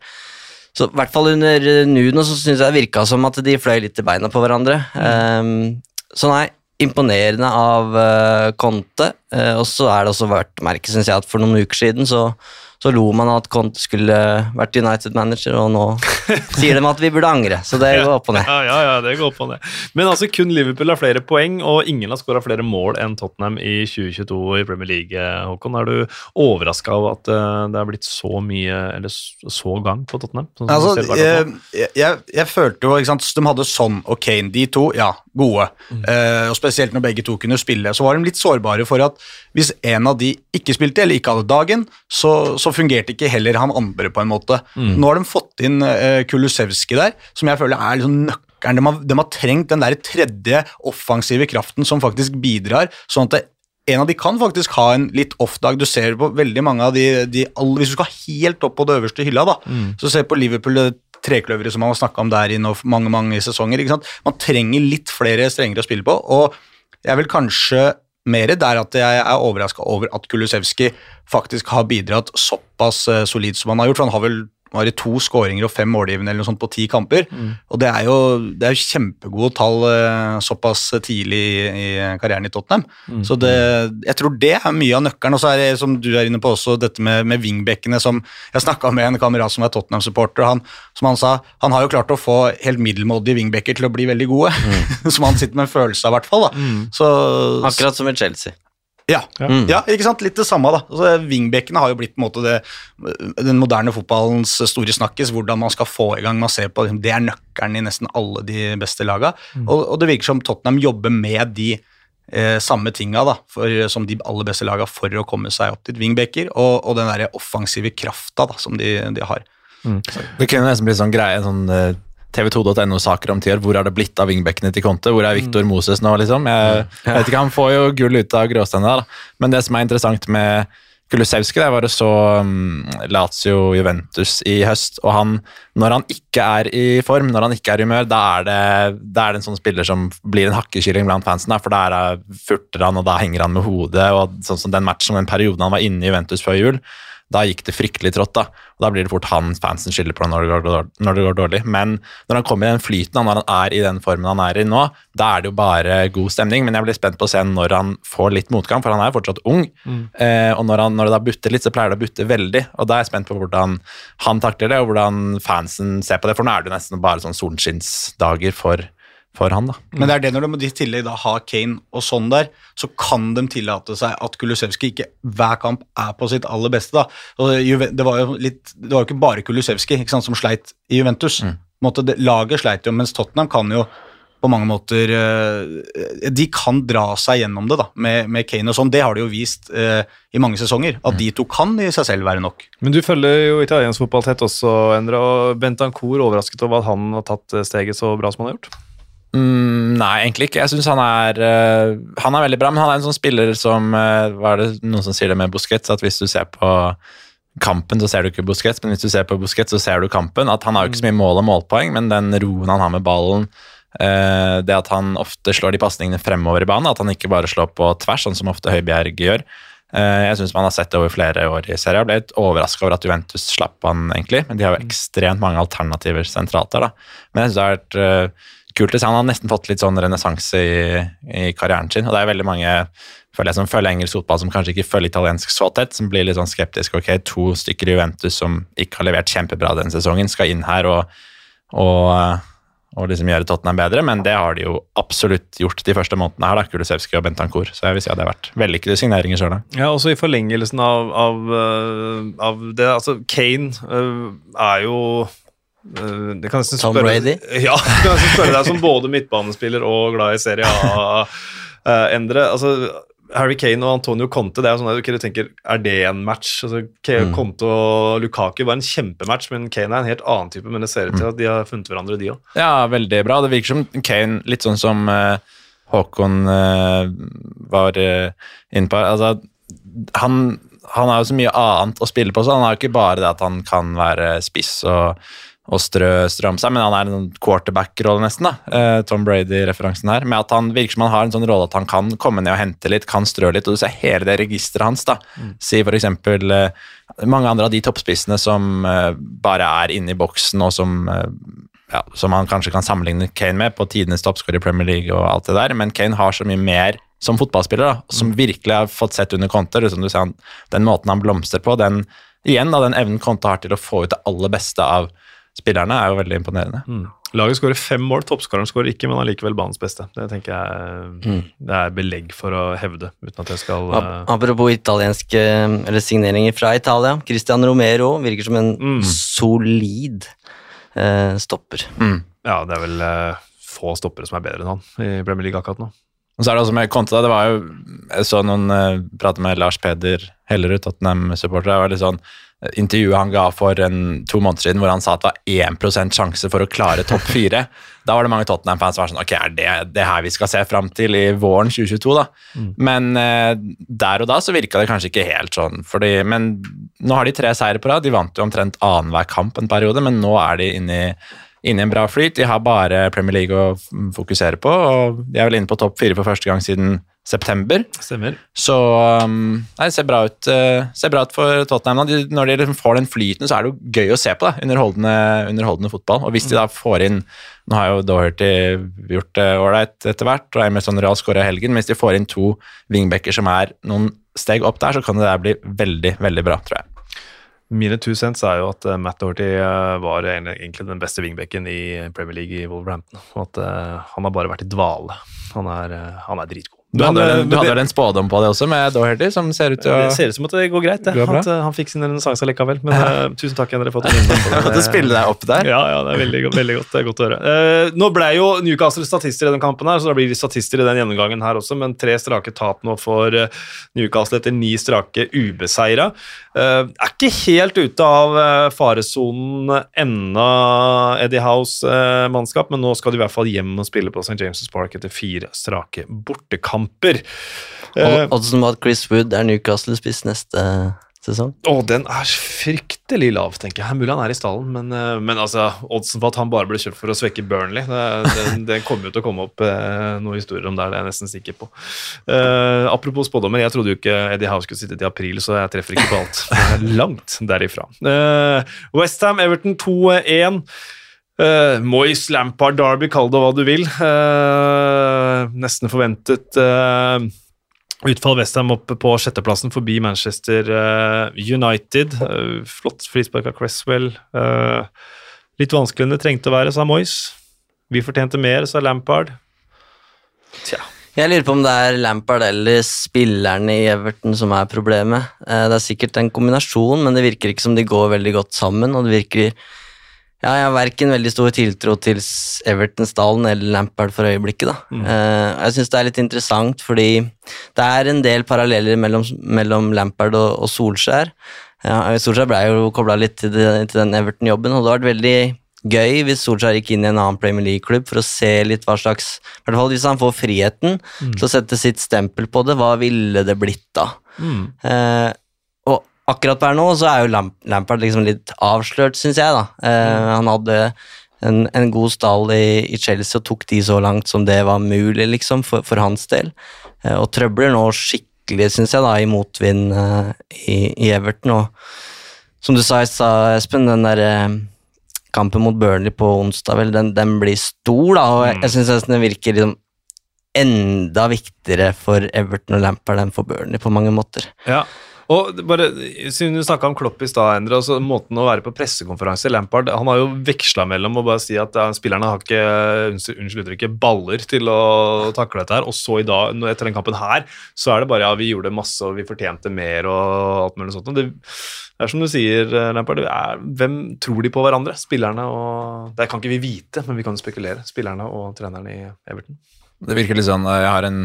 B: så i hvert fall under eh, Nuno så syns jeg det virka som at de fløy litt i beina på hverandre. Eh, så nei, imponerende av uh, Conte. eh, og så er det også verdt merke, syns jeg, at for noen uker siden så, så lo man at Conte skulle vært United-manager, og nå *laughs* sier de at vi burde angre. Så det går opp og ned.
A: Ja, ja, ja, det går opp og ned. Men altså, kun Liverpool har flere poeng, og ingen har skåra flere mål enn Tottenham i 2022 i Premier League. eh, Håkon, er du overraska av at eh, det har blitt så mye, eller så gang på Tottenham? Sånn
C: Altså,
A: nå?
C: jeg, jeg, jeg følte jo ikke sant, De hadde Son og Kane, de to, ja, gode. Eh, og Spesielt når begge to kunne spille. Så var de litt sårbare for at hvis en av de ikke spilte, eller ikke hadde dagen, så, så fungerte ikke heller han andre på en måte. Nå har de fått inn eh, Kulusevski der, som jeg føler er liksom nøkkelen. De har, de har trengt den der tredje offensive kraften som faktisk bidrar, sånn at det en av de kan faktisk ha en litt off-dag. Du ser på veldig mange av de, de alle, Hvis du skal helt opp på det øverste hylla, da, så se på Liverpool, det trekløveret som man har snakka om der i mange mange sesonger. ikke sant? Man trenger litt flere strenger å spille på, og jeg vil kanskje mer der at jeg er overraska over at Kulusevski faktisk har bidratt såpass eh, solid som han har gjort. for han har vel var det to skåringer og fem målgivende eller noe sånt på ti kamper. Og det er jo det er jo kjempegode tall eh, såpass tidlig i, i karrieren i Tottenham. Så det, jeg tror det er mye av nøkkelen. Og så er det, som du er inne på også, dette med, med wingbackene som Jeg snakka med en kamerat som er Tottenham-supporter, og han, som han sa han har jo klart å få helt middelmådige wingbacker til å bli veldig gode. *laughs* som han sitter med en følelse av, i hvert fall. da. Så,
B: Akkurat som i Chelsea.
C: Ja, ja. ikke sant? Litt det samme, da. Altså, Wingbackene har jo blitt på en måte det, den moderne fotballens store snakkis, hvordan man skal få i gang. Man ser på Det er nøkkelen i nesten alle de beste laga. Og, og det virker som Tottenham jobber med de eh, samme tinga da, for, som de aller beste laga for å komme seg opp dit. Wingbacker og, og den der offensive krafta da, som de, de har.
D: Det kunne nesten blitt sånn greie, sånn eh, tv2.no-saker om ti år. Hvor har det blitt av vingbekkene til Conte? Hvor er Victor Moses nå, liksom? Jeg, vet ikke, Han får jo gull ut av gråsteinene der, da. Men det som er interessant med Kulusevski, det var det så um, Lazio Juventus i høst, og han, når han ikke er i form, når han ikke er i humør, da er det, da er det en sånn spiller som blir en hakkekylling blant fansen, der, for da er furter han, og da henger han med hodet, og sånn som den matchen, den perioden han var inne i Juventus før jul, da gikk det fryktelig trått, da. Og da blir det fort han fansen skylder på når det, går, når det går dårlig. Men når han kommer i den flyten, når han er i den formen han er i nå, da er det jo bare god stemning. Men jeg blir spent på å se når han får litt motgang, for han er jo fortsatt ung. Eh, og når, han, når det da butter litt, så pleier det å butte veldig. Og da er jeg spent på hvordan han takler det, og hvordan fansen ser på det. For nå er det jo nesten bare sånn solskinnsdager for, for han, da.
C: Men det er det når de i tillegg da har Kane og sånn der, så kan de tillate seg at Kulusevski ikke hver kamp er på sitt aller beste. da. Og det var jo litt, det var jo ikke bare Kulusevski ikke sant, som sleit i Juventus. På en måte, det, laget sleit jo, mens Tottenham kan jo på mange måter eh, De kan dra seg gjennom det da, med, med Kane og sånn. Det har de jo vist eh, i mange sesonger, at de to kan i seg selv være nok.
A: Men du følger jo italiensk fotball tett også, Endre, og Bentancour overrasket over at han har tatt steget så bra som han har gjort?
D: Mm, nei, egentlig ikke. Jeg syns han er uh, Han er veldig bra, men han er en sånn spiller som uh, Hva er det noen som sier det med Busquets? At hvis du ser på kampen, så ser du ikke Busquets, men hvis du ser på Busquets, så ser du kampen. At han har jo ikke så mye mål og målpoeng, men den roen han har med ballen, uh, det at han ofte slår de pasningene fremover i banen, at han ikke bare slår på tvers, sånn som ofte Høibjerg gjør. Jeg syns man har sett det over flere år i serien. Jeg ble litt overraska over at Juventus slapp han, egentlig, men de har jo ekstremt mange alternativer sentralt der. da. Men jeg synes det har vært kult å se. Han har nesten fått litt sånn renessanse i, i karrieren sin. Og det er veldig mange føler jeg, som følger engelsk fotball, som kanskje ikke følger italiensk så tett, som blir litt sånn skeptiske. Ok, to stykker i Juventus som ikke har levert kjempebra denne sesongen, skal inn her og, og, og liksom gjøre Tottenham bedre, men det har de jo absolutt gjort de første månedene her, da, Kulusevski og Bentancour. Så jeg vil si at det har vært vellykkede signeringer sjøl.
A: Ja, også i forlengelsen av, av, øh, av det Altså, Kane øh, er jo det kan
B: Tom
A: spørre-
B: Brady? *laughs*
A: Ja, det kan jeg spørre deg som både midtbanespiller og glad i Serie A, øh, Endre. Altså, Harry Kane og Antonio Conte, det er jo sånn at okay, du tenker, er det en match? Altså, Kane,
B: Mm.
A: Conte og Lukaku var en kjempematch, men Kane er en helt annen type. Men det ser ut
B: Mm.
A: til at de har funnet hverandre, de òg.
D: Ja, veldig bra. Det virker som Kane, litt sånn som eh, Håkon eh, var uh, inne på. Altså, han, han har jo så mye annet å spille på, så han har jo ikke bare det at han kan være spiss og, og strø, strøm seg, men han er en quarterback-rolle nesten, da. eh, Tom Brady-referansen her. Med at han virker som han har en sånn rolle at han kan komme ned og hente litt, kan strø litt, og du ser hele det registeret hans, da. Si for eksempel eh, mange andre av de toppspissene som eh, bare er inne i boksen, og som ja, som han kanskje kan sammenligne Kane med på tidenes toppskårer i Premier League og alt det der, men Kane har så mye mer som fotballspiller, da, som virkelig har fått sett under Conte. Som du ser, han- den måten han blomstrer på, den igjen da, den evnen Conte har til å få ut det aller beste av spillerne, er jo veldig imponerende.
A: Laget skårer fem mål, toppskåreren skårer ikke, men allikevel banens beste. Det tenker jeg det er belegg for å hevde, uten at jeg skal øh,
B: Apropos italienske eller signeringer fra Italia. Christian Romero virker som en
A: Mm.
B: solid uh, stopper.
A: Ja, det er vel uh, få stoppere som er bedre enn han i Premier League akkurat nå.
D: Og så er det også med Konta, det var jo Jeg så noen uh, prate med Lars Peder Hellerud, Tottenham-supporter. Det var litt sånn eh, intervjuet han ga for en, to måneder siden, hvor han sa at det var 1 sjanse for å klare topp fire. *laughs* Da var det mange Tottenham-fans som var sånn Ok, er det det her vi skal se fram til i våren 2022, da? Men eh, der og da så virka det kanskje ikke helt sånn. Fordi, men nå har de tre seire på rad. De vant jo omtrent annenhver kamp en periode, men nå er de inne i, inne i en bra flyt. De har bare Premier League å fokusere på, og de er vel inne på topp fire for første gang siden september.
A: Stemmer.
D: Så um, nei, det ser bra ut, uh, ser bra ut for Tottenham. De, når de liksom får den flyten, så er det jo gøy å se på. da, Underholdende, underholdende fotball. Og hvis de da får inn Nå har jo Doherty gjort det ålreit etter hvert, og Emerson Real skåra i helgen. Men hvis de får inn to wingbacker som er noen steg opp der, så kan det der bli veldig, veldig bra, tror jeg.
A: Mine two cents er jo at eh, Matt Doherty eh, var egentlig den beste wingbacken i Premier League i Wolverhampton. Og at han har bare vært i dvale. Han er, han er dritgod.
D: Du hadde,
A: Men, eh,
D: du hadde vel en spådom på det også, med Doherty, som ser ut til å
A: Det ser ut som at det går greit, det.
D: Går.
A: At eh, han fikk sin renessanse likevel. Men uh, tusen takk igjen, dere fått en innspill på. *laughs*
D: Måtte spille deg opp der.
A: Ja, ja, det er veldig, veldig godt, det godt å høre. Uh, nå ble jo Newcastle statister i den kampen, her, så da blir de statister i den gjennomgangen her også, men tre strake tap nå for Newcastle etter ni strake ubeseira. Uh, er ikke helt ute av faresonen ennå, Eddie House-mannskap, men nå skal de i hvert fall hjem og spille på St. James' Park etter fire strake bortekamper. Eh,
B: Og Oddsen på at Chris Wood er Newcastle-spiss neste sesong.
A: Å, den er fryktelig lav, tenker jeg. Mulig han er i stallen, men, eh, men altså, oddsen for at han bare ble kjøpt for å svekke Burnley, den, den kommer jo til å komme opp eh, noen historier om det, det er jeg nesten sikker på. Eh, apropos spådommer, jeg trodde jo ikke Eddie Howe skulle sitte til april, så jeg treffer ikke på alt. Langt derifra. Uh, Westham, Everton 2-1. Uh, Moyes, Lampard, Derby, kall det hva du vil. Uh, nesten forventet uh, Utfall Westham opp på sjetteplassen forbi Manchester United. Flott frispark av Cresswell. Litt vanskeligere enn det trengte å være, sa Moyes. Vi fortjente mer, sa Lampard. Tja.
B: Jeg lurer på om det er Lampard eller spillerne i Everton som er problemet. Det er sikkert en kombinasjon, men det virker ikke som de går veldig godt sammen. og det virker... Ja, jeg har verken veldig stor tiltro til Everton-stallen eller Lampard for øyeblikket. da. Eh, Jeg syns det er litt interessant, fordi det er en del paralleller mellom, mellom Lampard og, og Solskjær. Ja, Solskjær ble jo kobla litt til, det, til den Everton-jobben, og det har vært veldig gøy hvis Solskjær gikk inn i en annen Premier League-klubb for å se litt hva slags I hvert fall hvis han får friheten til å sette sitt stempel på det, hva ville det blitt da? Eh, og akkurat per nå så er jo Lamp Lampard liksom litt avslørt, syns jeg. da. Eh, Han hadde en, en god stall i, i Chelsea og tok de så langt som det var mulig, liksom, for, for hans del. Eh, og trøbler nå skikkelig, syns jeg, da, i motvind eh, i, i Everton. Og som du sa i stad, Espen, den der eh, kampen mot Burnley på onsdag, vel, den, den blir stor, da, og jeg, jeg syns det virker liksom enda viktigere for Everton og Lampard enn for Burnley på mange måter.
A: Ja. Og bare, Siden du snakka om Klopp i stad, Endre, altså måten å være på pressekonferanse Lampard han har jo veksla mellom å bare si at ja, spillerne har ikke unnskyld uttrykket, baller til å takle dette her, og så i dag, etter den kampen her, så er det bare ja, vi gjorde masse og vi fortjente mer og alt mulig sånt. Det, er som du sier, Lampard, er, hvem tror de på hverandre? Spillerne og Det kan ikke vi vite, men vi kan spekulere. Spillerne og treneren i Everton.
D: Det virker litt sånn, Jeg har en,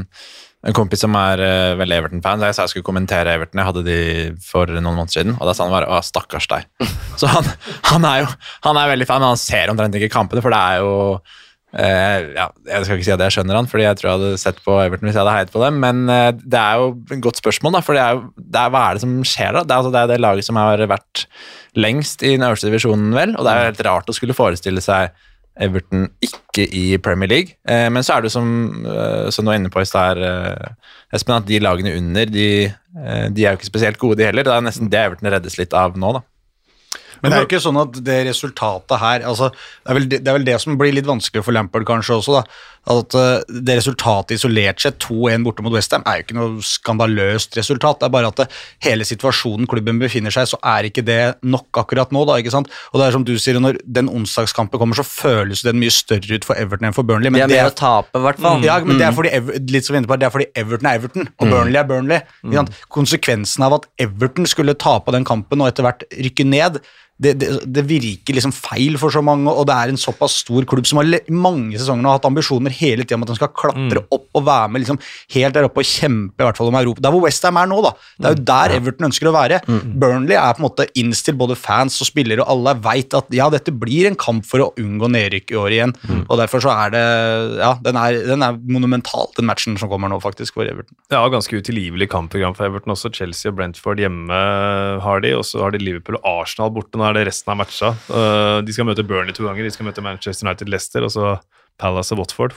D: en kompis som er uh, veldig Everton-fan. Jeg sa jeg skulle kommentere Everton. Jeg hadde de for noen måneder siden, og da sa han bare 'Å, stakkars deg'. *laughs* Så han, han er jo han er veldig fan, men han ser omtrent ikke kampene, for det er jo uh, ja, Jeg skal ikke si at jeg skjønner han, fordi jeg tror jeg hadde sett på Everton hvis jeg hadde heiet på dem, men uh, det er jo et godt spørsmål, da, for det er jo, det er, hva er det som skjer da? Det er, altså, det er det laget som har vært lengst i den øverste divisjonen, vel, og det er jo helt rart å skulle forestille seg Everton ikke i Premier League. Eh, men så er det som, eh, som du var inne på i stad, eh, Espen, at de lagene under, de, eh, de er jo ikke spesielt gode, de heller. Det er nesten det Everton reddes litt av nå, da.
C: Men det er jo ikke sånn at det resultatet her altså, det, er vel det, det er vel det som blir litt vanskelig for Lampard kanskje også. da, At eh, det resultatet isolert sett, 2-1 borte mot Westham, er jo ikke noe skandaløst resultat. Det er bare at det, hele situasjonen klubben befinner seg så er ikke det nok akkurat nå. da, ikke sant? Og det er som du sier, Når den onsdagskampen kommer, så føles den mye større ut for Everton enn for Burnley.
B: De
C: Men
B: har
C: det
B: mer
C: er,
B: å tape, i hvert fall.
C: ja, men det er fordi, litt som er på, det er fordi Everton er Everton, og Burnley er Burnley. sant? Konsekvensen av at Everton skulle tape den kampen og etter hvert rykke ned, det, det, det virker liksom feil for så mange, og det er en såpass stor klubb som har mange sesonger har hatt ambisjoner hele tida om at de skal klatre opp og være med liksom helt der oppe og kjempe i hvert fall om Europa. Det er hvor Westham er nå, da. Det er jo der Everton ønsker å være. Burnley er på en måte innstilt, både fans og spillere, og alle veit at ja, dette blir en kamp for å unngå nedrykk i år igjen. Og derfor så er det Ja, den er, den er monumental, den matchen som kommer nå, faktisk, for Everton.
A: Ja, ganske utilgivelig kampprogram for Everton også. Chelsea og Brentford hjemme har de, og så har de Liverpool og Arsenal borte. Nå er det resten av matcha. Uh, de skal møte Burnley to ganger, de skal møte Manchester United Leicester, og så Palace og Watford.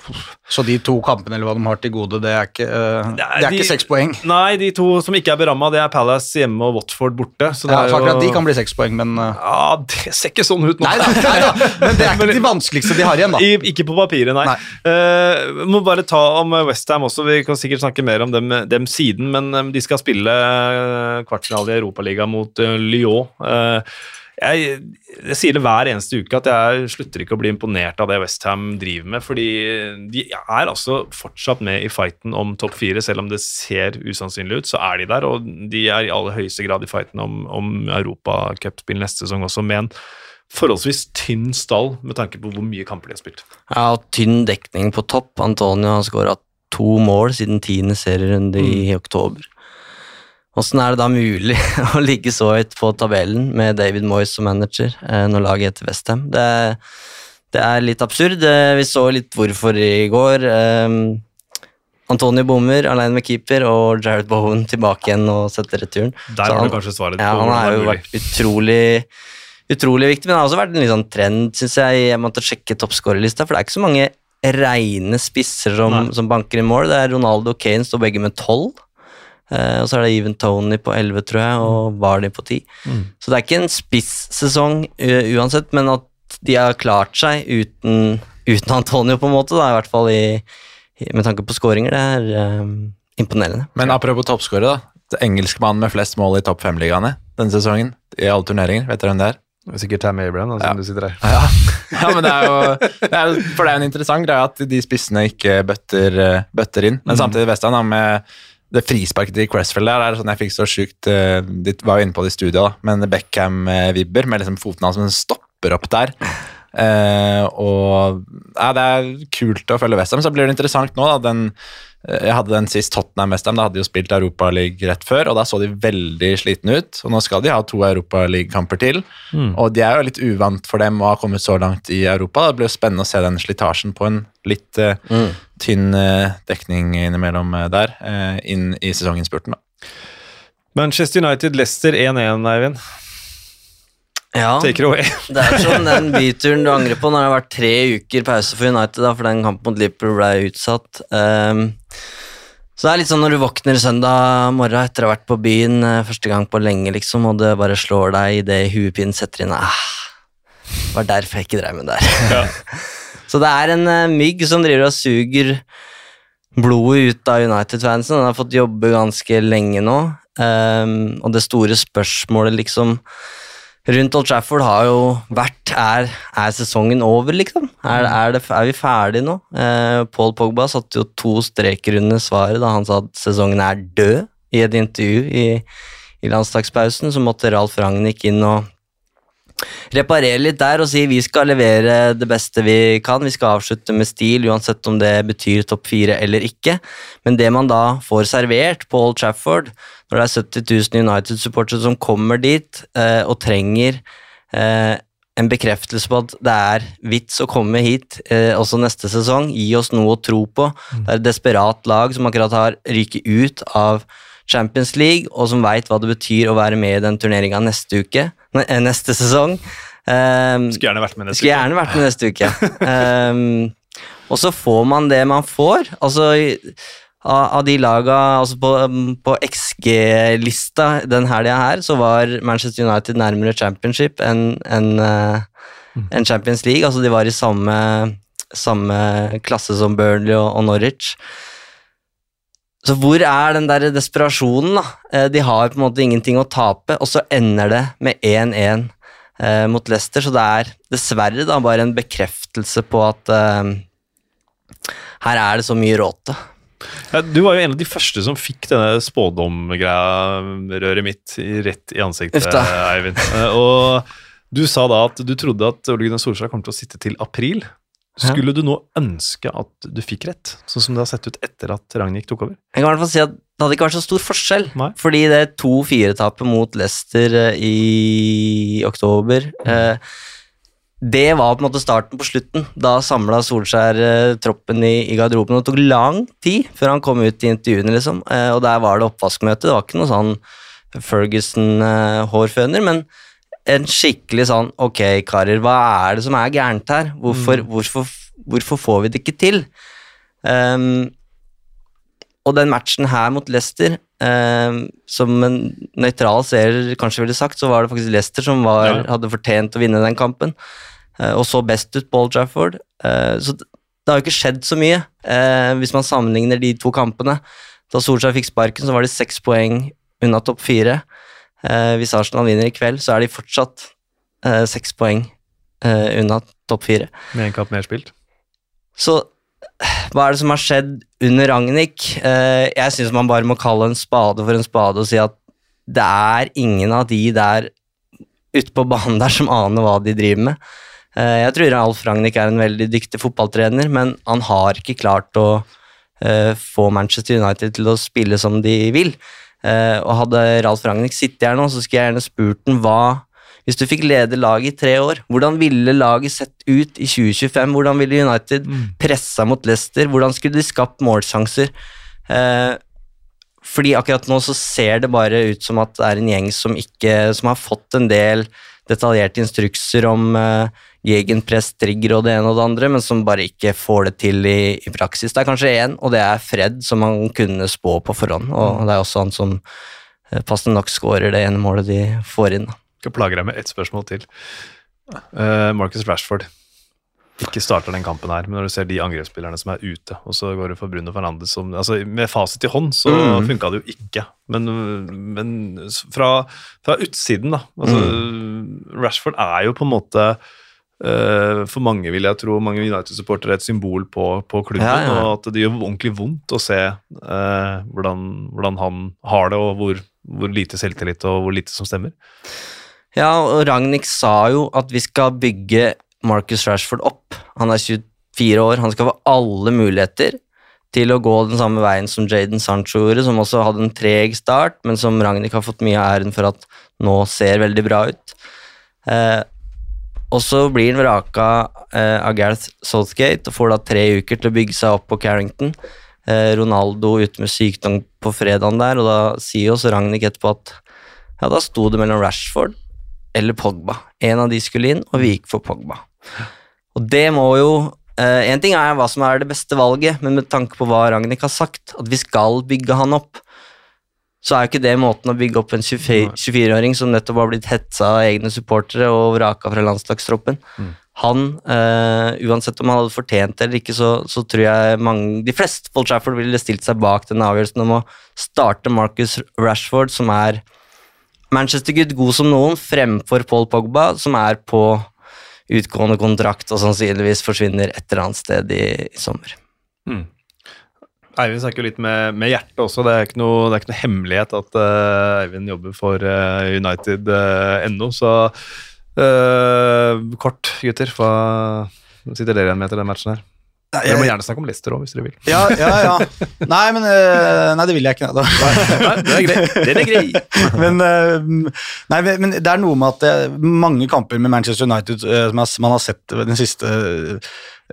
C: Så de to kampene eller hva de har til gode, det er ikke, uh,
A: Nei,
C: det er
A: de-
C: ikke seks poeng.
A: Nei, de to som ikke er beramma, det er Palace hjemme og Watford borte. Så det
C: Ja,
A: er jo
C: de kan bli seks poeng, men uh...
A: Ja, det ser ikke sånn ut nå.
C: Nei nei, nei nei men det er ikke de vanskeligste de har igjen, da. *laughs*
A: I, ikke på papiret, nei. Eh, må bare ta om Westham også. Vi kan sikkert snakke mer om dem, dem siden, men eh, de skal spille eh, kvartfinale i Europaligaen mot eh, Lyon. Eh, jeg, jeg sier det hver eneste uke at jeg slutter ikke å bli imponert av det Westham driver med, fordi de er altså fortsatt med i fighten om topp fire, selv om det ser usannsynlig ut, så er de der, og de er i aller høyeste grad i fighten om, om Europacupspill neste sesong også, med en forholdsvis tynn stall med tanke på hvor mye kamper de har spilt.
B: Ja, og tynn dekning på topp. Antonio har skåra to mål siden tiende serierunde i oktober. Åssen er det da mulig *laughs* å ligge så høyt på tabellen med David Moyes som manager eh, når laget heter Westham? Det, det er litt absurd. Eh, Vi så litt hvorfor i går. Eh, Antonio bommer alene med keeper, og Jared Bowen tilbake igjen og setter returen.
A: Der har du kanskje svaret
B: Ja, han har jo vært utrolig utrolig viktig, men det har også vært en sånn trend, syns jeg. Jeg måtte sjekke toppskårerlista, for det er ikke så mange reine spisser som, som banker i mål. Det er Ronaldo og Kane står begge med tolv. Eh, og så er det Even Tony på elleve, tror jeg, og Vardy på ti.
A: Mm.
B: Så det er ikke en spissesesong uh, uansett, men at de har klart seg uten, uten Antonio, på en måte, da, i hvert fall i, med tanke på skåringer, det er eh, imponerende.
D: Men apropos toppskårer, da. Engelskmannen engelske med flest mål i topp fem-ligaene denne sesongen. I alle turneringer. Vet dere hvem det er?
A: Det er Sikkert Tam Abraham, da,
D: Ja.
A: som du sitter her. *laughs*
D: Ja, ja men det er jo det er, For det er jo en interessant greie at de spissene ikke bøtter, eh, bøtter inn. Men samtidig Vestland da, med det frisparket til Cressfield der, er sånn jeg fikk så sjukt eh, De var jo inne på det i studio, da, men Beckham-vibber med liksom foten hans som stopper opp der. Eh, og ja, Det er kult å følge Westham. Så blir det interessant nå. da, den jeg hadde den sist Tottenham Westham, da hadde de jo spilt Europaliga rett før, og da så de veldig slitne ut. Og nå skal de ha to Europaligakamper til, og de er jo litt uvant for dem å ha kommet så langt i Europa. Det blir jo spennende å se den slitasjen på en litt eh, tynn uh, dekning innimellom uh, der, eh, inn i sesonginnspurten. da.
A: Manchester United, Leicester 1-1, Eivind.
B: Ja. *laughs* Det er som den byturen du angrer på når det har vært tre uker pause for United, da, for den kampen mot Liverpool ble utsatt. Um, så det er litt sånn når du våkner søndag morgen etter å ha vært på byen eh, første gang på lenge, liksom, og det bare slår deg idet huepinen setter inn ah, Det var derfor jeg ikke drev med det der. *laughs* så det er en uh, mygg som driver og suger blodet ut av United-fansen. Den har fått jobbe ganske lenge nå, um, og det store spørsmålet, liksom rundt Old Trafford har jo vært Er, er sesongen over, liksom? Er, er, det, er vi ferdige nå? Eh, Paul Pogba satte jo to streker under svaret da han sa at sesongen er død, i et intervju i, i landslagspausen. Så måtte Ralf Ragnhild inn og reparere litt der og si vi skal levere det beste vi kan. Vi skal avslutte med stil, uansett om det betyr topp fire eller ikke. Men det man da får servert på Old Trafford, når det er 70 000 United-supportere som kommer dit eh, og trenger eh, en bekreftelse på at det er vits å komme hit eh, også neste sesong, gi oss noe å tro på. Det er et desperat lag som akkurat har ryket ut av Champions League, og som veit hva det betyr å være med i den turneringa neste uke, neste sesong. Um,
A: Skulle gjerne vært med neste
B: skulle gjerne vært med neste uke. um, *laughs* og så får man det man får. Altså, av, de laga altså På, på XG-lista den helga her, så var Manchester United nærmere championship enn en, en Champions League. Altså, de var i samme, samme klasse som Burnley og, og Norwich. Så hvor er den der desperasjonen, da? Eh, De har på en måte ingenting å tape, og så ender det med 1-1 eh, mot Leicester, så det er dessverre da bare en bekreftelse på at eh, her er det så mye råte.
A: Ja, du var jo en av de første som fikk denne spådomgreia, røret mitt, rett i ansiktet, Eivind. Eh, Og Du sa da at du trodde at Ole Gunnar Solskjær kom til å sitte til april. Skulle du nå ønske at du fikk rett, sånn som det har sett ut etter at Ragnhild tok over?
B: Jeg kan i hvert fall si at det hadde ikke vært så stor forskjell,
A: Nei.
B: fordi det 2-4-tapet mot Leicester eh, i oktober eh, Det var på en måte starten på slutten. Da samla Solskjær eh, troppen i, i garderoben, og det tok lang tid før han kom ut i intervjuene, liksom. Og der var det oppvaskmøte. Det var ikke noe sånn Ferguson-hårføner, men en skikkelig sånn Ok, karer, hva er det som er gærent her? Hvorfor, hvorfor, hvorfor får vi det ikke til? Um, og den matchen her mot Leicester, um, som en nøytral seer kanskje ville sagt, så var det faktisk Leicester som var,
A: Ja.
B: hadde fortjent å vinne den kampen, uh, og så best ut på Old Trafford. Uh, så det, det har jo ikke skjedd så mye, uh, hvis man sammenligner de to kampene. Da Solskjær fikk sparken, så var de seks poeng unna topp fire. Uh, hvis Arsenal vinner i kveld, så er de fortsatt uh, seks poeng uh, unna topp fire.
A: Med en kamp mer spilt?
B: Så hva er det som har skjedd under Ragnhild? Eh, jeg syns man bare må kalle en spade for en spade og si at det er ingen av de der ute på banen der som aner hva de driver med. Eh, jeg tror Alf Ragnhild er en veldig dyktig fotballtrener, men han har ikke klart å eh, få Manchester United til å spille som de vil. Eh, og hadde Ralf Ragnhild sittet her nå, så skulle jeg gjerne spurt ham hva hvis du fikk lede laget i tre år, hvordan ville laget sett ut i 2025? Hvordan ville United pressa mot Leicester? Hvordan skulle de skapt målsjanser? Eh, fordi akkurat nå så ser det bare ut som at det er en gjeng som ikke Som har fått en del detaljerte instrukser om uh, gegenpress, trigger og det ene og det andre, men som bare ikke får det til i, i praksis. Det er kanskje én, og det er Fred, som man kunne spå på forhånd. Og det er også han som uh, passende nok skårer det ene målet de får inn. da.
A: Skal plage deg med ett spørsmål til. Uh, Marcus Rashford. Ikke starter den kampen her, men når du ser de angrepsspillerne som er ute, og så går det for Bruno Fernandes som altså Med fasit i hånd så
B: Mm.
A: funka det jo ikke, men, men fra, fra utsiden, da altså, Rashford er jo på en måte eh, for mange, vil jeg tro, mange United-supportere et symbol på, på klubben.
B: Ja, ja.
A: Og at det gjør ordentlig vondt å se eh, hvordan, hvordan han har det, og hvor, hvor lite selvtillit og hvor lite som stemmer.
B: Ja, og Ragnhild sa jo at vi skal bygge Marcus Rashford opp. Han er 24 år, han skal få alle muligheter til å gå den samme veien som Jaden Sancho gjorde, som også hadde en treg start, men som Ragnhild har fått mye av æren for at nå ser veldig bra ut. Eh, og så blir han vraka eh, av Gareth Southgate og får da tre uker til å bygge seg opp på Carrington. Eh, Ronaldo ute med sykdom på fredagen der, og da sier også Ragnhild etterpå at ja, da sto det mellom Rashford eller Pogba. En av de skulle inn, og vi gikk for Pogba. Og det må jo Én ting er hva som er det beste valget, men med tanke på hva Ragnhild har sagt, at vi skal bygge han opp, så er jo ikke det måten å bygge opp en 24 24-åring som nettopp har blitt hetsa av egne supportere og vraka fra landslagstroppen. Han, uh, uansett om han hadde fortjent det eller ikke, så, så tror jeg mange, de fleste Paul Trafford ville stilt seg bak den avgjørelsen om å starte Marcus Rashford, som er Manchester-gutt god som noen, fremfor Paul Pogba, som er på utgående kontrakt og sannsynligvis forsvinner et eller annet sted i, i sommer.
A: Eivind snakker jo litt med, med hjertet også. Det er noe, det er ikke noe hemmelighet at uh, Eivind jobber for uh, United uh, ennå, så uh, kort, gutter. Hva sitter dere igjen med etter den matchen her? Dere må gjerne snakke om Leicester òg, hvis dere vil.
C: Ja, ja, ja. Nei, men eh, Nei, det vil jeg ikke. Da.
A: Nei, det er grei. Den er grei. *laughs*
C: men, eh, nei, men det er noe med at det, mange kamper med Manchester United eh, som man har sett den siste,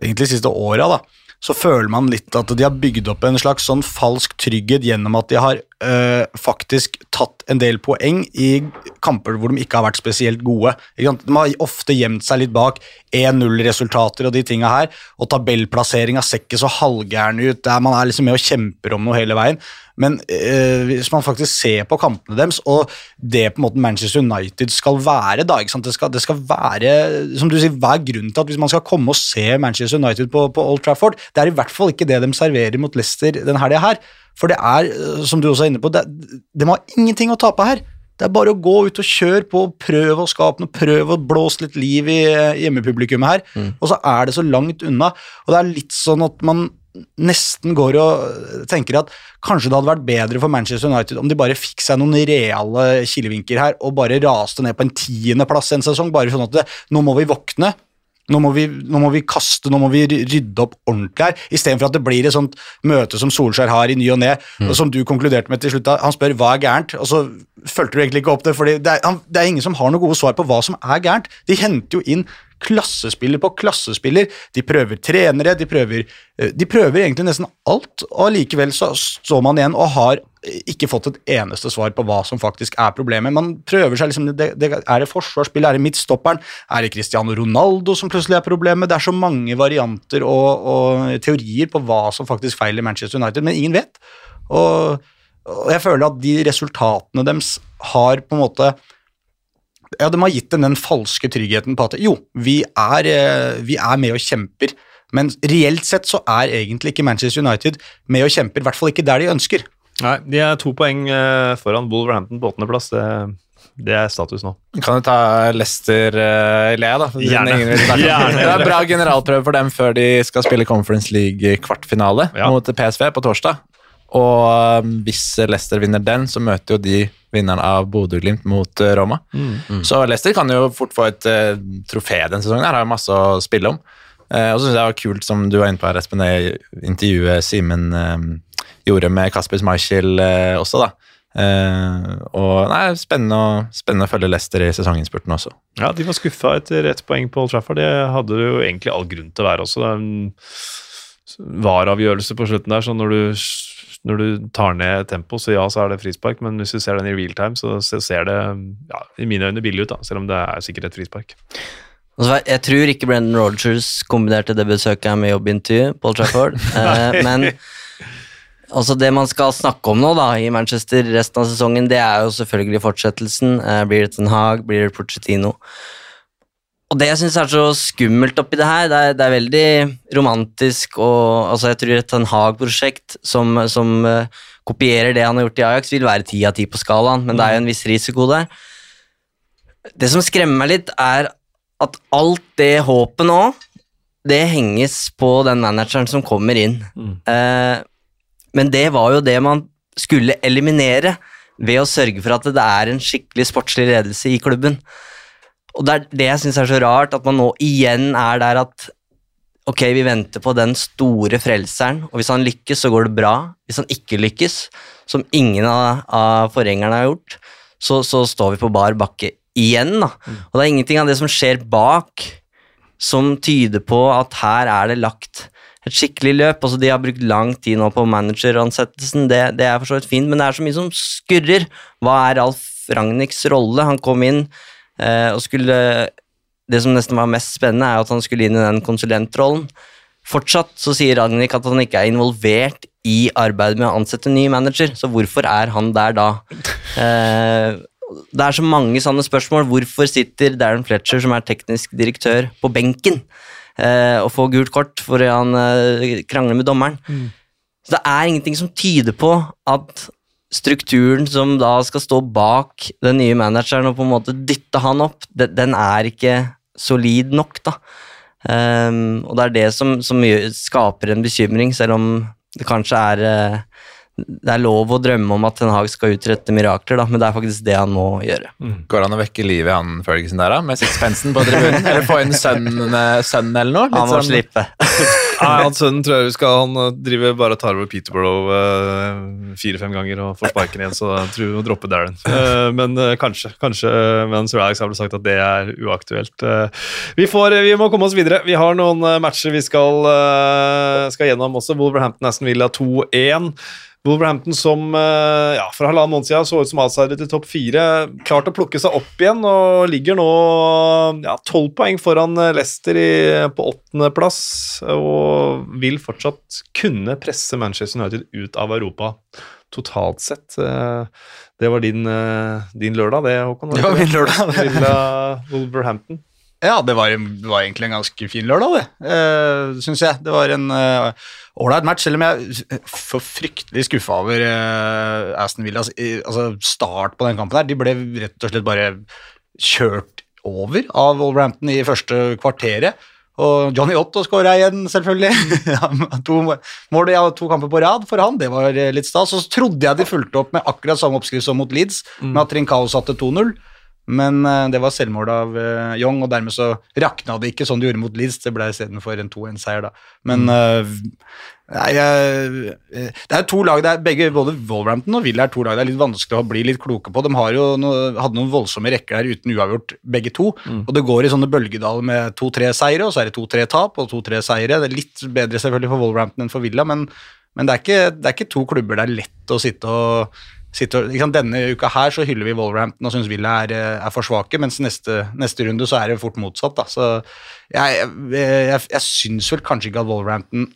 C: egentlig de siste åra, da, så føler man litt at de har bygd opp en slags sånn falsk trygghet gjennom at de har eh, faktisk tatt en del poeng i kamper hvor de ikke har vært spesielt gode. De har ofte gjemt seg litt bak 1-0-resultater og de tinga her, og tabellplasseringa ser ikke så halvgæren ut. Der man er liksom med og kjemper om noe hele veien. Men eh, hvis man faktisk ser på kampene deres, og det på en måte Manchester United skal være da? Det, skal, det skal være, som du sier, Hva er grunnen til at hvis man skal komme og se Manchester United på, på Old Trafford, det er i hvert fall ikke det de serverer mot Leicester den helga her. For det er, eh, som du også er inne på, det, de har ingenting å tape her. Det er bare å gå ut og kjøre på, prøve å skape noe, prøve å blåse litt liv i eh, hjemmepublikummet her, og så er det så langt unna. Og det er litt sånn at man nesten går og tenker at kanskje det hadde vært bedre for Manchester United om de bare fikk seg noen reale kilevinker her og bare raste ned på en tiendeplass en sesong, bare sånn at det, nå må vi våkne. Nå må, vi, nå må vi kaste, nå må vi rydde opp ordentlig her, istedenfor at det blir et sånt møte som Solskjær har i ny og ne, og som du konkluderte med til slutt. Han spør hva er gærent, og så fulgte du egentlig ikke opp det, for det, er- det er ingen som har noe gode svar på hva som er gærent. De henter jo inn klassespiller på klassespiller. De prøver trenere, de prøver, eh, de prøver egentlig nesten alt, og likevel så står man igjen og har ikke fått et eneste svar på hva som faktisk er problemet. Man prøver seg liksom, det, det, Er det forsvarsspill, er det midtstopperen, er det Cristiano Ronaldo som plutselig er problemet? Det er så mange varianter og, og teorier på hva som faktisk feiler Manchester United, men ingen vet. Og, og jeg føler at de resultatene deres har på en måte ja, De har gitt dem den falske tryggheten på at jo, vi er, eh, vi er med og kjemper, men reelt sett så er egentlig ikke Manchester United med og kjemper, i hvert fall ikke der de ønsker.
A: Nei, de er to poeng eh, foran Wolverhampton på åttendeplass. Det, det er status nå.
D: Kan du ta Leicester uh, Lea, da?
A: Gjerne. *laughs* Gjerne.
D: Det er bra generalprøve for dem før de skal spille Conference League-kvartfinale
A: Ja.
D: mot PSV på torsdag. Og um, hvis Leicester vinner den, så møter jo de vinneren av Bodø-Glimt mot uh, Roma. Så Leicester kan jo fort få et uh, trofé den sesongen. Her har jo masse å spille om. Uh, og så synes jeg det var kult, som du var inne på her, Espen, det intervjuet Simen um, gjorde med Kasper Schmeichel eh, også, da. Eh, og nei, spennende å, spennende å følge Leicester i sesonginnspurten også.
A: Ja, De var skuffa etter ett poeng på Old Trafford. Det hadde jo egentlig all grunn til å være også. Det er en VAR-avgjørelse på slutten der, så når du, når du tar ned tempo, så ja, så er det frispark, men hvis du ser den i real time, så ser det ja, i mine øyne billig ut, da, selv om det er sikkert et frispark.
B: Altså, jeg tror ikke Brendan Rogers kombinerte det besøket med jobbintervju på Old Trafford, *laughs* eh, men altså det man skal snakke om nå da, i Manchester resten av sesongen, det er jo selvfølgelig fortsettelsen. Eh, blir det Ten Hag, blir det Pochettino? Og det jeg syns er så skummelt oppi det her, det er, det er veldig romantisk og altså jeg tror et Ten Hag-prosjekt som, som uh, kopierer det han har gjort i Ajax, vil være ti av ti på skalaen, men det er jo en viss risiko der. Det som skremmer meg litt, er at alt det håpet nå, det henges på den manageren som kommer inn. Eh, men det var jo det man skulle eliminere ved å sørge for at det er en skikkelig sportslig ledelse i klubben. Og det er det jeg syns er så rart, at man nå igjen er der at ok, vi venter på den store frelseren, og hvis han lykkes, så går det bra. Hvis han ikke lykkes, som ingen av, av forgjengerne har gjort, så, så står vi på bar bakke igjen. Da. Og det er ingenting av det som skjer bak, som tyder på at her er det lagt et skikkelig løp. Altså, de har brukt lang tid nå på manageransettelsen, det, det er for så vidt fint, men det er så mye som skurrer. Hva er Alf Ragnhiks rolle? Han kom inn eh, og skulle Det som nesten var mest spennende, er at han skulle inn i den konsulentrollen. Fortsatt så sier Ragnhild at han ikke er involvert i arbeidet med å ansette ny manager, så hvorfor er han der da? Eh, det er så mange sånne spørsmål. Hvorfor sitter Darren Fletcher, som er teknisk direktør, på benken og får gult kort fordi han eh, krangler med dommeren? Så det er ingenting som tyder på at strukturen som da skal stå bak den nye manageren og på en måte dytte han opp, de- den er ikke solid nok, da. Um, og det er det som, som skaper en bekymring, selv om det kanskje er eh, det er lov å drømme om at Ten Hag skal utrette mirakler, da, men det er faktisk det han må gjøre.
D: Går det an å vekke livet i han Ferguson der, da? Med sixpensen på tribunen? *laughs* Eller få inn sønnen, eh, sønnen eller noe? Litt
B: Han må
D: sånn-
B: slippe. *laughs*
A: Nei, han sønnen tror jeg vi skal han driver bare og tar over Peterborough uh, fire-fem ganger og får sparken igjen, så jeg tror vi dropper Darren. Uh, men uh, kanskje. kanskje eh, Men Sir Alex har vel sagt at det er uaktuelt. Eh, vi, får, vi må komme oss videre. Vi har noen eh, matcher vi skal, eh, skal gjennom også. Wolverhampton Aston Villa 2-1. Wolverhampton som eh, ja, for halvannen måned siden så ut som outsider til topp fire, klart å plukke seg opp igjen og ligger nå ja, tolv poeng foran eh, Leicester i, på åttendeplass og vil fortsatt kunne presse Manchester United ut av Europa totalt sett. Eh, Det var din, din lørdag, det, Håkon?
C: Det var min lørdag,
A: Lilla Wolverhampton.
C: Ja, det var, en- det var egentlig en ganske fin lørdag, det, uh, syns jeg. Det var en ålreit match, selv om jeg er for fryktelig skuffa over uh, Aston Villas i- altså start på den kampen. her. De ble rett og slett bare kjørt over av Wolverhampton i første kvarteret. Og Johnny Otto skåra igjen, selvfølgelig. *laughs* to mål ja, to kamper på rad for han, det var eh, litt stas. Så trodde jeg de fulgte opp med akkurat samme oppskrift som mot Leeds, med at Trincao satte 2-0. Men eh, det var selvmål av uh, Young, og dermed så rakna det ikke sånn de gjorde mot Leeds. Det ble istedenfor en 2-1-seier, da. Men uh, nei, det er to lag det er begge, Både Wolverhampton og Villa er to lag det er litt vanskelig å bli litt kloke på. De noe, hadde noen voldsomme rekker der uten uavgjort, begge to. Og det går i sånne bølgedaler med to-tre seire, og så er det to-tre tap og to-tre seire. Det er litt bedre selvfølgelig for Wolverhampton enn for Villa, men, men det, er ikke, det er ikke to klubber det er lett å sitte og sitte og, ikke? Denne uka her så hyller vi Wolverhampton og syns Villa er, eh, er for svake, mens neste, neste runde så er det fort motsatt. Da. Så jeg, jeg, jeg, jeg syns vel kanskje ikke at Wolverhampton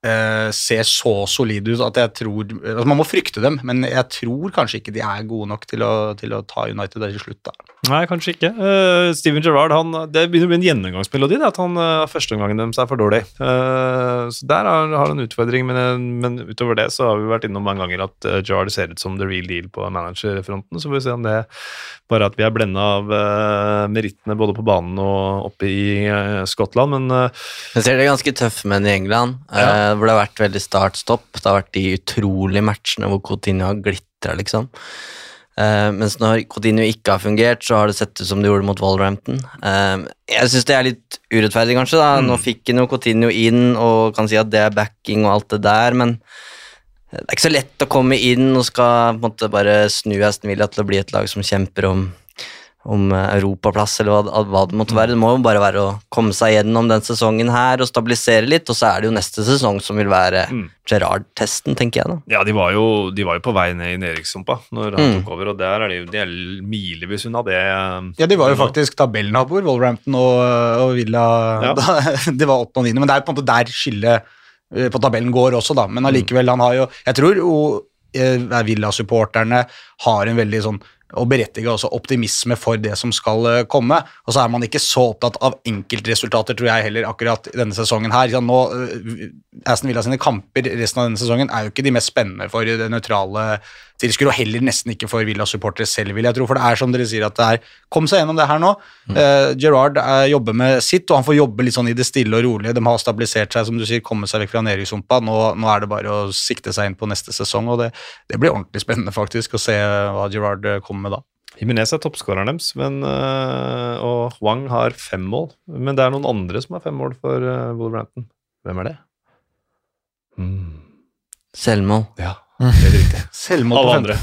C: Uh, ser så solide ut at jeg tror altså Man må frykte dem, men jeg tror kanskje ikke de er gode nok til å, til å ta United der til slutt. da.
A: Nei, kanskje ikke. Uh, Steven Gerrard han, det begynner å bli en gjennomgangsmelodi det, at han uh, førsteomgangen deres er for dårlig. Uh, så Der har har han en utfordring, men, eh, men utover det så har vi vært innom mange ganger at uh, Gerrard ser ut som the real deal på managerfronten. Så får vi se om det bare at vi er blenda av uh, merittene både på banen og oppe i eh, Skottland. Men eh,
B: Jeg ser det ganske tøffe menn i England,
A: Ja.
B: eh, hvor det har vært veldig start-stopp. Det har vært de utrolige matchene hvor Coutinho har glitra, liksom. Eh, mens når Coutinho ikke har fungert, så har det sett ut som det gjorde mot Wolverhampton. Uh, jeg syns det er litt urettferdig, kanskje. da. Nå fikk han jo Coutinho inn og kan si at det er backing og alt det der, men det er ikke så lett å komme inn og skal på en måte bare snu Aston Villa til å bli et lag som kjemper om, om eh, europaplass, eller hva, hva det måtte være. Det må jo bare være å komme seg gjennom den sesongen her og stabilisere litt, og så er det jo neste sesong som vil være
A: Mm.
B: Gerard-testen, tenker jeg da.
A: ja, de var, jo, de var jo på vei ned i nedrykkssumpa når han
B: Mm.
A: tok over, og der er de, de er milevis unna det. eh,
C: Ja, de var jo
A: nå.
C: faktisk tabellnaboer, Wolverhampton og, og Villa.
A: Ja.
C: Da, *laughs* det var 8. og 9., men det er jo på en måte der skillet eh, på tabellen går også, da. Men allikevel, han har jo Jeg tror jo Villa-supporterne har en veldig sånn og berettiget også optimisme for det som skal eh, komme. Og så er man ikke så opptatt av enkeltresultater, tror jeg heller, akkurat denne sesongen her. Nå, eh, Aston Villa sine kamper resten av denne sesongen er jo ikke de mest spennende for det nøytrale tilskuere, og heller nesten ikke for Villa-supportere selv, vil jeg tro. For det er som dere sier, at det er Kom seg gjennom det her nå. Eh, Gerrard eh, jobber med sitt, og han får jobbe litt sånn i det stille og rolige. De har stabilisert seg, som du sier, kommet seg vekk fra nedrykkssumpa. Nå, nå er det bare å sikte seg inn på neste sesong, og det, det blir ordentlig spennende faktisk å se hva Gerrard eh, kommer med da.
A: Jimenez er toppskåreren deres, men, øh, og Hwang har fem mål. Men det er noen andre som har fem mål for Wolverhampton. Hvem er det? Mm.
B: Selvmål.
A: Ja, helt riktig.
C: Selvmål
A: Alle andre.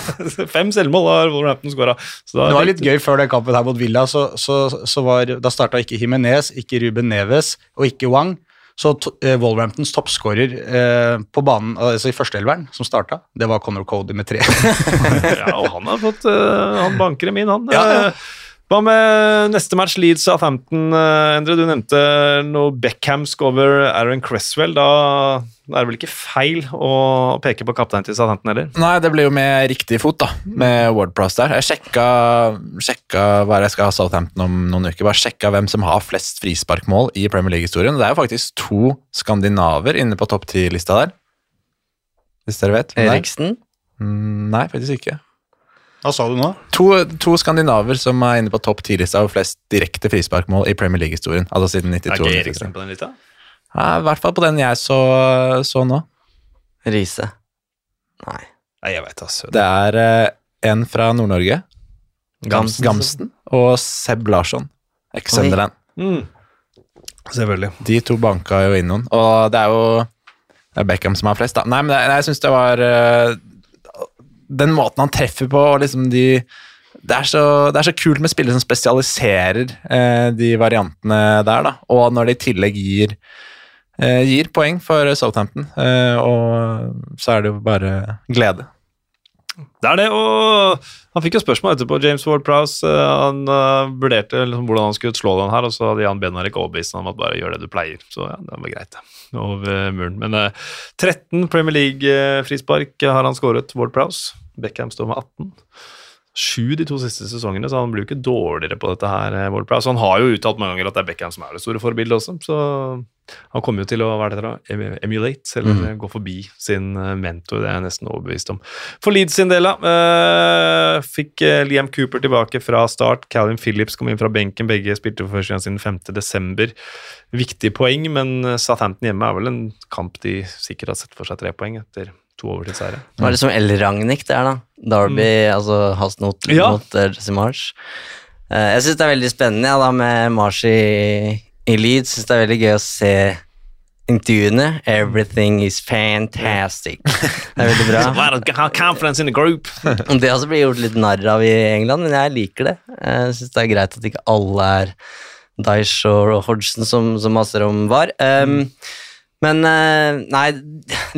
A: *laughs* fem selvmål har Wolverhampton skåra.
C: Det var litt gøy før den kampen her mot Villa, så, så, så var, da starta ikke Jimenez, ikke Ruben Neves og ikke Wang. Så eh, Wolverhamptons toppskårer eh, på banen, altså i førsteelveren, som starta, det var Conor Cody med tre. *laughs*
A: ja, og han har fått øh, Han banker dem inn, han.
C: Ja, ja.
A: Eh, Hva med neste match, Leeds Southampton? Uh, Endre, du nevnte noe Beckham over Aaron Cresswell. Da er det vel ikke feil å peke på kapteinen til Southampton heller?
D: Nei, det blir jo med riktig fot, da, med Wordpress der. Jeg sjekka, sjekka hva jeg skal ha Southampton om noen uker. Bare sjekka hvem som har flest frisparkmål i Premier League-historien. Det er jo faktisk to skandinaver inne på topp ti-lista der. Hvis dere vet. det er.
B: Eriksen.
D: Mm, Nei, faktisk ikke.
C: Hva sa du nå?
D: To, to skandinaver som er inne på topp ti-lista over flest direkte frisparkmål i Premier League-historien. Altså siden
A: Er
D: 92.
A: ikke
D: 93.
A: Eriksen på den lista?
D: Ja, I hvert fall på den jeg så, så nå.
B: Riise. Nei.
A: Nei, jeg veit altså.
D: Det er eh, en fra Nord-Norge,
B: Gamsten.
D: Gamsen. og Seb Larsson, Ex-Sunderland.
A: Mm. Selvfølgelig.
D: De to banka jo inn noen, og det er jo det er Beckham som har flest, da. Nei, men det, jeg syns det var eh, Den måten han treffer på, og liksom de det er, så, det er så kult med spillere som spesialiserer eh, de variantene der, da. Og når de i tillegg gir, eh, gir poeng for Southampton. Eh, og så er det jo bare glede.
A: Det er det, og han fikk jo spørsmål etterpå, James Ward-Prowse. eh, han eh, vurderte liksom hvordan han skulle slå den her, og så hadde Jan Benarek overbevist ham om at bare gjør det du pleier. Så ja, det var greit. Over muren. Men eh, 13 Premier League-frispark har han skåret, Ward-Prowse. Beckham står med 18. sju de to siste sesongene, så han blir jo ikke dårligere på dette her. eh, Ward Han har jo uttalt mange ganger at det er Beckham som er det store forbildet også, så han kommer jo til å være er det da, emulate, eller gå forbi sin eh, mentor, det er jeg nesten overbevist om. For Leeds sin del, da, eh, fikk Liam Cooper tilbake fra start, Calvin Phillips kom inn fra benken, begge spilte for første gang siden 5. desember. Viktig poeng, men Southampton hjemme er vel en kamp de sikkert har sett for seg tre poeng etter to overtidsseire.
B: Det var liksom El Ragnhild der, da. Derby, altså Hasnot
A: Mm. Ja.
B: mot Jesse Marsh. Eh, jeg syns det er veldig spennende ja, da, med Mars i, i Leeds. Syns det er veldig gøy å se intervjuene. Everything is fantastic. *laughs* Det er veldig bra. *laughs*
A: Have confidence in the group. *laughs*
B: Det også blir gjort litt narr av i England, men jeg liker det. Jeg syns det er greit at ikke alle er Dyche og Hodgson som, som maser om var. Um, men eh, nei,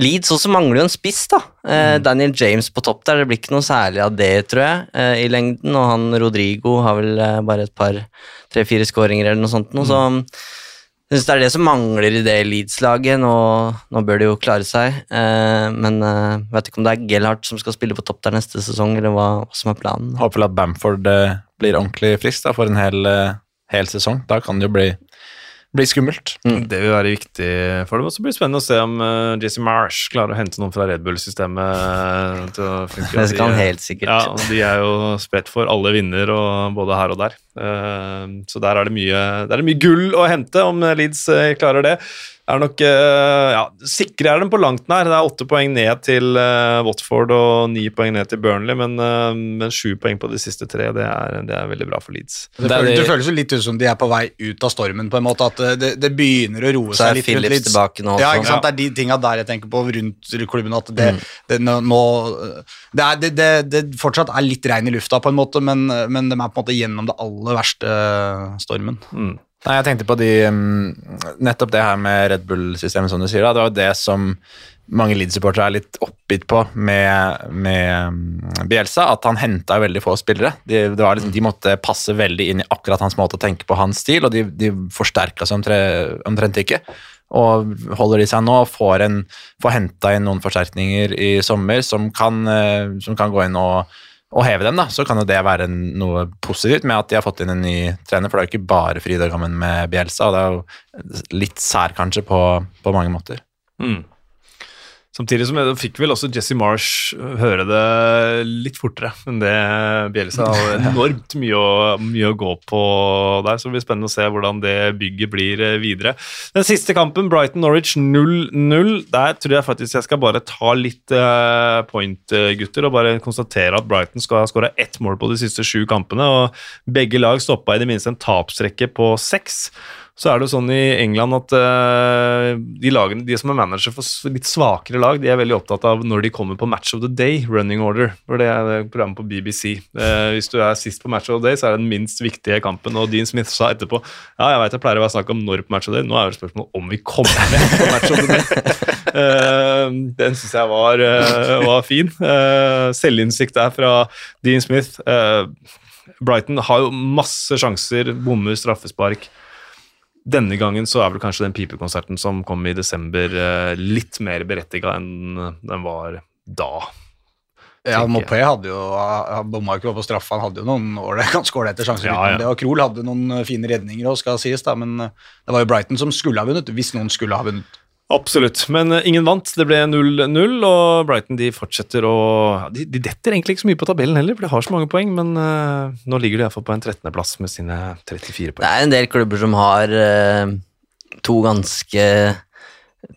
B: Leeds også mangler jo en spiss, da. Mm. Daniel James på topp der, det blir ikke noe særlig av det, tror jeg, eh, i lengden. Og han Rodrigo har vel eh, bare et par, tre-fire skåringer eller noe sånt. Noe, så jeg syns det er det som mangler i det Leeds-laget. Nå, nå bør de jo klare seg, eh, men jeg vet ikke om det er Gellhardt som skal spille på topp der neste sesong, eller hva, hva som er planen.
D: Håper at Bamford eh, blir ordentlig frisk da, for en hel, eh, hel sesong. Da kan det jo bli, bli skummelt.
A: Det vil være viktig for dem. Og så blir det spennende å se om uh, Jesse Marsh klarer å hente noen fra Red Bull-systemet til å *laughs* funke.
B: Det skal han helt sikkert.
A: Ja, og de er jo spredt for alle vinner, og både her og der. Uh, så der er det mye, der er det mye gull å hente, om Leeds uh, klarer det. Er nok eh, ja, Sikre er de på langt nær. Det er åtte poeng ned til eh, Watford og ni poeng ned til Burnley, men, uh, men sju poeng på de siste tre, det er, det er veldig bra for Leeds.
C: Det,
D: Det er det-
C: føles jo litt ut som de er på vei ut av stormen, på en måte. At det, det begynner å roe
B: Så er
C: seg litt. rundt
B: Phillips
C: Leeds.
B: tilbake nå
C: Ja, ikke sant? Det er de tinga der jeg tenker på rundt klubben. At det, det, nå, nå- det, er, det, det, det fortsatt er litt regn i lufta, på en måte, men, men de er på en måte gjennom det aller verste stormen.
A: Mm.
D: Nei, jeg tenkte på de mm, Nettopp det her med Red Bull-systemet, som du sier. da, Det var jo det som mange Leeds-supportere er litt oppgitt på med, med mm, Bielsa, at han henta veldig få spillere. De, liksom, de måtte passe veldig inn i akkurat hans måte å tenke på, hans stil, og de, de forsterka seg omtrent ikke. Og holder de seg nå får, får henta inn noen forsterkninger i sommer som kan, eh, som kan gå inn og og heve dem, da, så kan jo det være noe positivt med at de har fått inn en ny trener. For det er jo ikke bare Frida gammen med Bjelsa, og det er jo litt sær kanskje på, på mange måter.
A: Mm. Samtidig som jeg fikk vel også Jesse Marsh høre det litt fortere enn det Bjelsa har *laughs* enormt mye å, mye å gå på der, så det blir spennende å se hvordan det bygget blir eh, videre. Den siste kampen, Brighton-Norwich 0-0, der tror jeg faktisk jeg skal bare ta litt eh, point, gutter, og bare konstatere at Brighton skal ha skåra ett mål på de siste sju kampene, og begge lag stoppa i det minste en tapsrekke på seks. Så er det jo sånn i England at uh, de, lagene, de som er manager for litt svakere lag, de er veldig opptatt av når de kommer på Match of the Day, running order. For det er programmet på BBC. Uh, hvis du er sist på Match of the Day, så er det den minst viktige kampen. Og Dean Smith sa etterpå ja, jeg vet jeg pleier å være snakk om når på Match of the Day, nå er det spørsmål om vi kommer med på Match of the Day. Uh, *laughs* den syns jeg var, eh, var fin. Eh, selvinnsikt der fra Dean Smith. Eh, Brighton har jo masse sjanser, bommer straffespark. Denne gangen så er vel kanskje den pipekonserten som kom i desember, eh, litt mer berettiga enn den var da.
C: Ja. Mopé hadde jo bomma ikke på straffa, han hadde jo noen ålreit- *laughs* ganske ålreite sjanser.
A: Ja, ja.
C: Det, og Krohl hadde noen fine redninger òg, skal sies, da, men det var jo Brighton som skulle ha vunnet, hvis noen skulle ha vunnet.
A: Absolutt, men eh, ingen vant. Det ble 0-0, og Brighton de fortsetter å de, de detter egentlig ikke så mye på tabellen heller, for de har så mange poeng, men uh, nå ligger de iallfall på en 13.-plass med sine 34 poeng.
B: Det er en del klubber som har uh, to ganske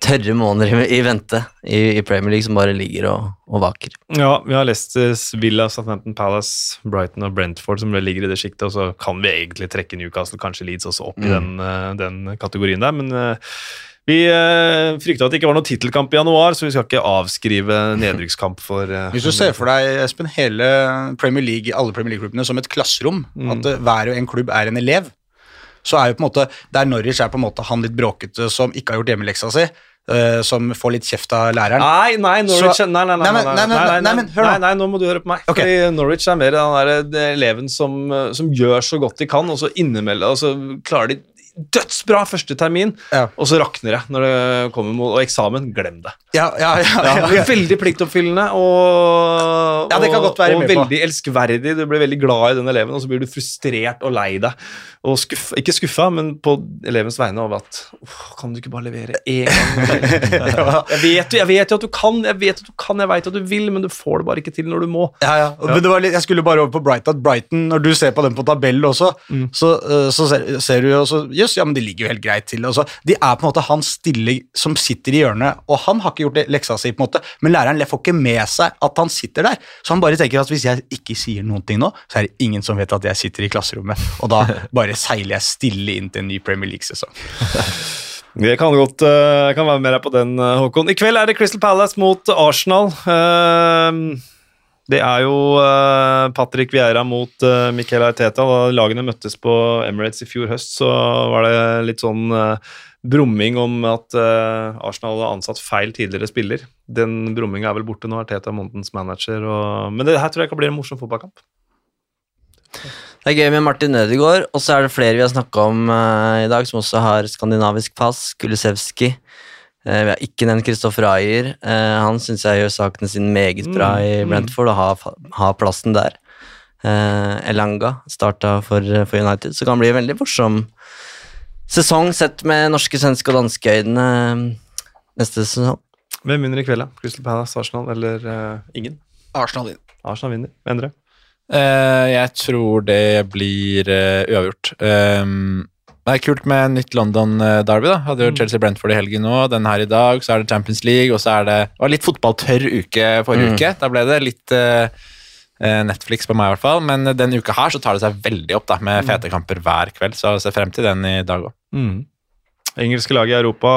B: tørre måneder i, i vente i, i Premier League, som bare ligger og, og vaker.
A: Ja, vi har Leicester, Villa, Southampton Palace, Brighton og Brentford som ligger i det sjiktet, og så kan vi egentlig trekke Newcastle, kanskje Leeds også opp i den, uh, den kategorien der, men vi uh, frykta at det ikke var noen tittelkamp i januar, så vi skal ikke avskrive nedrykkskamp for eh,
C: Hvis du ser for deg, Espen, hele Premier League, alle Premier League-klubbene som et klasserom, at eh, hver og en klubb er en elev, så er jo på en måte Der Norwich er på en måte han litt bråkete som ikke har gjort hjemmeleksa si, Uh, som får litt kjeft av læreren.
A: Nei, nei, Norwich
C: Så-
A: nei, nei, nei,
C: Nei,
A: nei,
C: men- hør nå.
A: nå må du høre på meg.
C: Okay.
A: Fordi Norwich er mer den der det eleven som, som gjør så godt de kan, og så innimellom og så klarer de dødsbra første termin,
C: Ja.
A: og så rakner det når det kommer mot og eksamen. Glem det.
C: Ja, ja, ja,
A: Veldig pliktoppfyllende og,
C: Ja, det kan godt
A: og
C: på.
A: veldig elskverdig. Du blir veldig glad i den eleven, og så blir du frustrert og lei deg. Og skuff, ikke skuffa, men på elevens vegne over at Kan du ikke bare levere én gang? *laughs* jeg, vet, jo- jeg vet jo at du kan, jeg vet at du kan, jeg veit at du vil, men du får det bare ikke til når du må.
C: Ja, ja. Men det var litt, jeg skulle bare over på Brighton. Brighton, Når du ser på den på tabellen også,
A: Mm.
C: så, øh, så ser, ser du jo også Jøss, ja, men de ligger jo helt greit til. Også. De er på en måte han stille som sitter i hjørnet, og han har ikke gjort det- leksa si, på en måte, men læreren får ikke med seg at han sitter der. Så han bare tenker at hvis jeg ikke sier noen ting nå, så er det ingen som vet at jeg sitter i klasserommet. Og da bare seiler jeg stille inn til en ny Premier League-sesong. *laughs*
A: Det kan godt jeg kan være med deg på den, eh, Håkon. I kveld er det Crystal Palace mot Arsenal. Eh, det er jo uh, Patrick Vieira mot uh, Miquel Arteta. Da lagene møttes på Emirates i fjor høst, så var det litt sånn uh, brumming om at uh, Arsenal hadde ansatt feil tidligere spiller. Den brumminga er vel borte nå, Arteta er månedens manager. Og, men det her tror jeg kan bli en morsom fotballkamp.
B: Det er gøy med Martin Ødegaard, og så er det flere vi har snakka om uh, i dag, som også har skandinavisk pass. Kulisevski. Eh, vi har ikke nevnt Kristoffer Ayer. Eh, han syns jeg gjør sakene sine meget bra i
A: Mm.
B: Brentford og har, har plassen der. Eh, Elanga starta for, for United, så det kan bli en veldig morsom sesong sett med norske, svenske og danske øyne neste sesong.
A: Hvem vinner i kveld, da? Crystal Palace, Arsenal eller uh, ingen?
C: Arsenal vinner.
A: Arsenal vinner. Endre?
D: Uh, jeg tror det blir uh, uavgjort. Um, det er kult med nytt London eh, Derby. da Hadde jo Chelsea Brentford i helgen nå. Den her i dag, så er det Champions League, og så er det Det var litt fotballtørr uke forrige
B: Mm.
D: uke. Da ble det litt eh, Netflix på meg, i hvert fall. Men denne uka her så tar det seg veldig opp da med fete kamper hver kveld. Så jeg ser frem til den i dag òg.
A: Mm. Engelske lag i Europa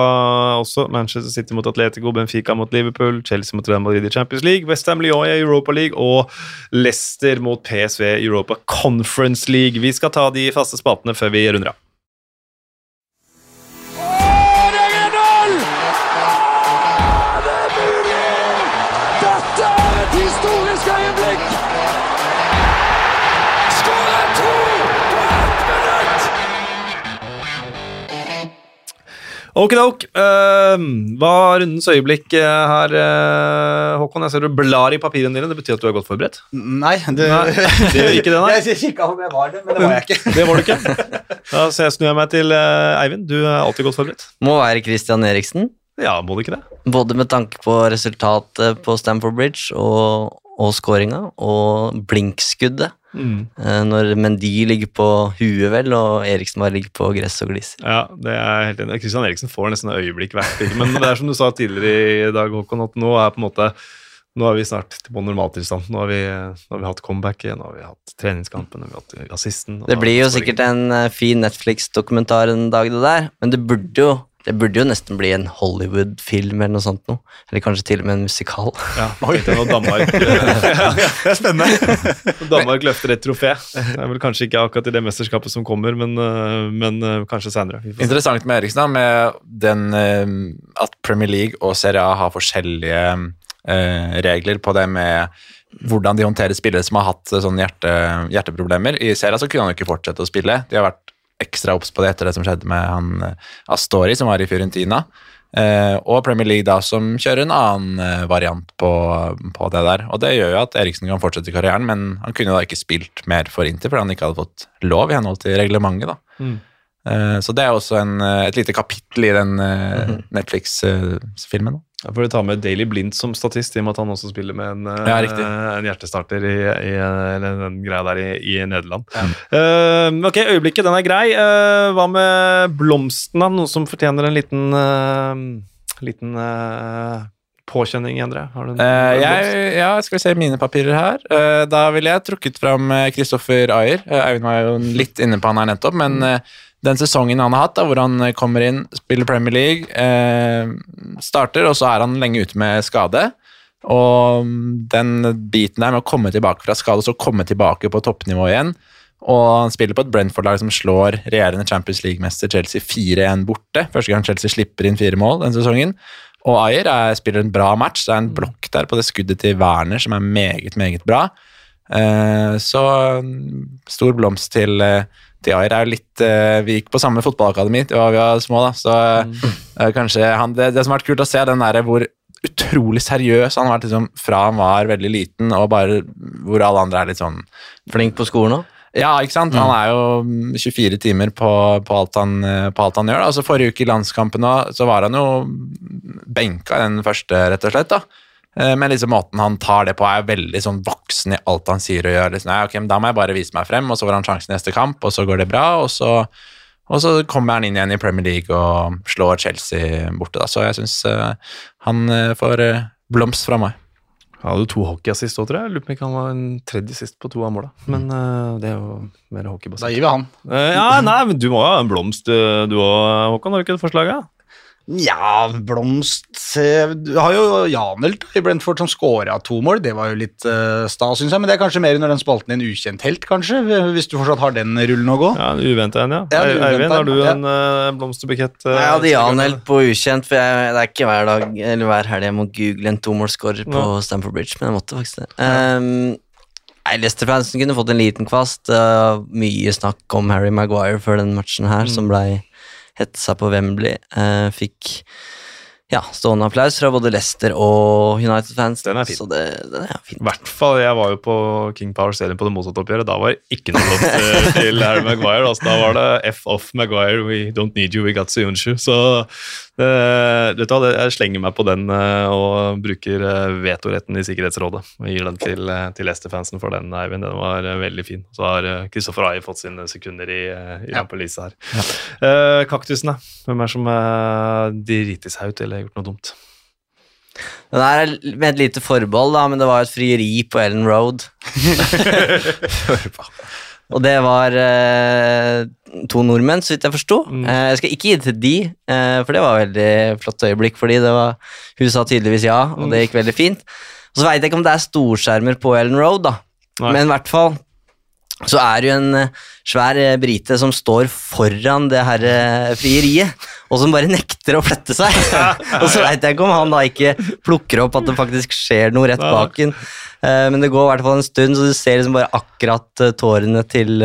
A: også. Manchester City mot Atletico, Benfica mot Liverpool, Chelsea mot Real Madrid i Champions League, Westham Lyon i Europa League og Leicester mot PSV i Europa Conference League. Vi skal ta de faste spaltene før vi runder av. Okidok. Uh, hva er rundens øyeblikk eh, her, eh, Håkon? Jeg ser du blar i papirene dine. Det betyr at du er godt forberedt?
C: Nei, det,
A: Nei, det gjør ikke det, nei. *laughs*
C: Jeg kikka om jeg var det, men det var jeg ikke.
A: Det var du ikke. Da så jeg snur jeg meg til eh, Eivind. Du er alltid godt forberedt.
B: Må være Christian Eriksen.
A: Ja, må du ikke det?
B: Både med tanke på resultatet på Stamford Bridge og, og skåringa, og blinkskuddet. Eh, Når Mendy ligger på huet, vel, og Eriksen bare ligger på gress og gliser.
A: Ja, det er helt enig. Kristian Eriksen får nesten øyeblikk hvert. Men det er som du sa tidligere i dag, Håkon, at nå er på en måte nå er vi snart på normaltilstand. Nå har vi, nå har vi hatt comebacket, nå har vi hatt treningskampen, nå har vi hatt assisten.
B: Det blir jo sikkert en eh, fin Netflix-dokumentar en dag, det der, men det burde jo det burde jo nesten bli en Hollywood-film eller noe sånt noe. Eller kanskje til og med en musikal.
A: Ja, *laughs* Oi. Danmark, *laughs* *laughs*
C: Det er spennende.
A: Danmark løfter et trofé. Det er vel kanskje ikke akkurat i det mesterskapet som kommer, men, øh, men øh, kanskje senere.
D: Interessant med Eriksen da, med den eh, at Premier League og Serie A har forskjellige eh, regler på det med hvordan de håndterer spillere som har hatt eh, sånne hjerte, hjerteproblemer. I Serie A så kunne han jo ikke fortsette å spille. De har vært ekstra obs på det etter det som skjedde med han eh, Astori, som var i Fiorentina. Eh, og Premier League da, som kjører en annen eh, variant på, på det der. Og det gjør jo at Eriksen kan fortsette karrieren, men han kunne da ikke spilt mer for Inter, fordi han ikke hadde fått lov i henhold til reglementet. da.
A: Mm.
D: Eh, Så det er også en, eh, et lite kapittel i den eh, Netflix-filmen.
A: Da får du ta med Daily Blind som statist, i og med at han også spiller med en,
D: Ja,
A: en hjertestarter i, i eller den greia der i, i Nederland. Eh, ok, øyeblikket, den er grei. Uh, hva med blomsten, da? Noe som fortjener en liten, uh, liten eh, påkjenning, Endre? Har du en,
D: Eh, jeg, ja, skal vi se mine papirer her. Eh, da ville jeg trukket fram Kristoffer Ayer. Eh, Eivind var jo litt inne på han her nettopp, men eh, den sesongen han har hatt, da, hvor han eh, kommer inn, spiller Premier League, eh, starter, og så er han lenge ute med skade. Og mm, den biten der med å komme tilbake fra skade, og så komme tilbake på toppnivå igjen, og han spiller på et Brentford-lag som slår regjerende Champions League-mester Chelsea 4-1 borte. Første gang Chelsea slipper inn fire mål den sesongen. Og Ayer er, spiller en bra match. Det er en blokk der på det skuddet til Werner som er meget, meget bra. Eh, så mm, stor blomst til, eh, Diayer er jo litt eh, Vi gikk på samme fotballakademi da vi var små, da, så eh, kanskje han, det, det som har vært kult å se, den derre hvor utrolig seriøs han har vært liksom, fra han var veldig liten, og bare hvor alle andre er litt sånn
B: Flink på skolen òg.
D: ja, ikke sant? Han er jo mm, 24 timer på, på, alt, han, eh, på alt han gjør. Da. Altså, forrige uke i landskampen så var han jo benka i den første, rett og slett. da. Eh, Men liksom måten han tar det på, er veldig sånn voksen i alt han sier og gjør. Liksom, ja, ok, men Da må jeg bare vise meg frem, og så får han sjansen i neste kamp, og så går det bra. Og så, og så kommer han inn igjen i Premier League og slår Chelsea borte. da. Så jeg syns han eh, får uh, blomst fra meg.
A: Han hadde to hockeyassist òg, tror jeg. Lurer på om ikke han var en tredje sist på to av måla. Men uh, det er jo mer
C: Da gir vi han.
A: Eh, ja, nei, men du må jo ha en blomst, eh, du òg, Håkon. Har du ikke et forslag? Ja?
C: Ja, blomst eh, Du har jo Janelt i Brentford som scora to mål. Det var jo litt uh, stas, syns jeg. Men det er kanskje mer under den spalten en ukjent helt, kanskje? Hvis du fortsatt har den rullen å gå.
A: Ja, En uventa en, ja.
C: Ja,
A: Eivind, har du
C: en,
A: en eh, blomsterbukett? Uh,
B: Jeg hadde
A: som
B: Jan
A: kan-
B: helt på ukjent, for jeg, det er ikke hver dag eller hver helg jeg må google en tomålsskårer på Stamford Bridge, men jeg måtte faktisk det. Um, nei, Leicester-fansen kunne fått en liten kvast. Uh, mye snakk om Harry Maguire før den matchen her, som blei hetsa på Wembley. Eh, fikk ja, stående applaus fra både Leicester og United-fans.
A: Den er fin.
B: Så det, den er fin.
A: I hvert fall, Jeg var jo på King Power Stadium på det motsatte oppgjøret. Da var det ikke noe blomster *laughs* til Harry Maguire. Altså, da var det F off Maguire, we don't need you, we got Suyunshu. Så jeg slenger meg på den eh, og bruker eh, vetoretten i Sikkerhetsrådet. Og gir den til, eh, til Leicester-fansen for den, Eivind. Den var veldig fin. Så har Kristoffer Christopher Ayer fått sine sekunder i, i
C: Ja.
A: rampelyset her. Eh, kaktusene, hvem er som uh, driter seg ut eller har gjort noe dumt?
B: Den er med et lite forbehold, da, men det var et frieri på Ellen Road. *laughs* *laughs* Og det var eh, to nordmenn, så vidt jeg forsto. Eh, jeg skal ikke gi det til de, eh, for det var et veldig flott øyeblikk. fordi det var, Hun sa tydeligvis ja, og det gikk veldig fint. Og så veit jeg ikke om det er storskjermer på Ellen Road, da.
A: Nei.
B: men i hvert fall så er det jo en eh, svær eh, brite som står foran det her eh, frieriet, og som bare nekter å flette seg. *laughs* og så veit jeg ikke om han da ikke plukker opp at det faktisk skjer noe rett bak. Eh, men det går i hvert fall en stund, så du ser liksom bare akkurat tårene til,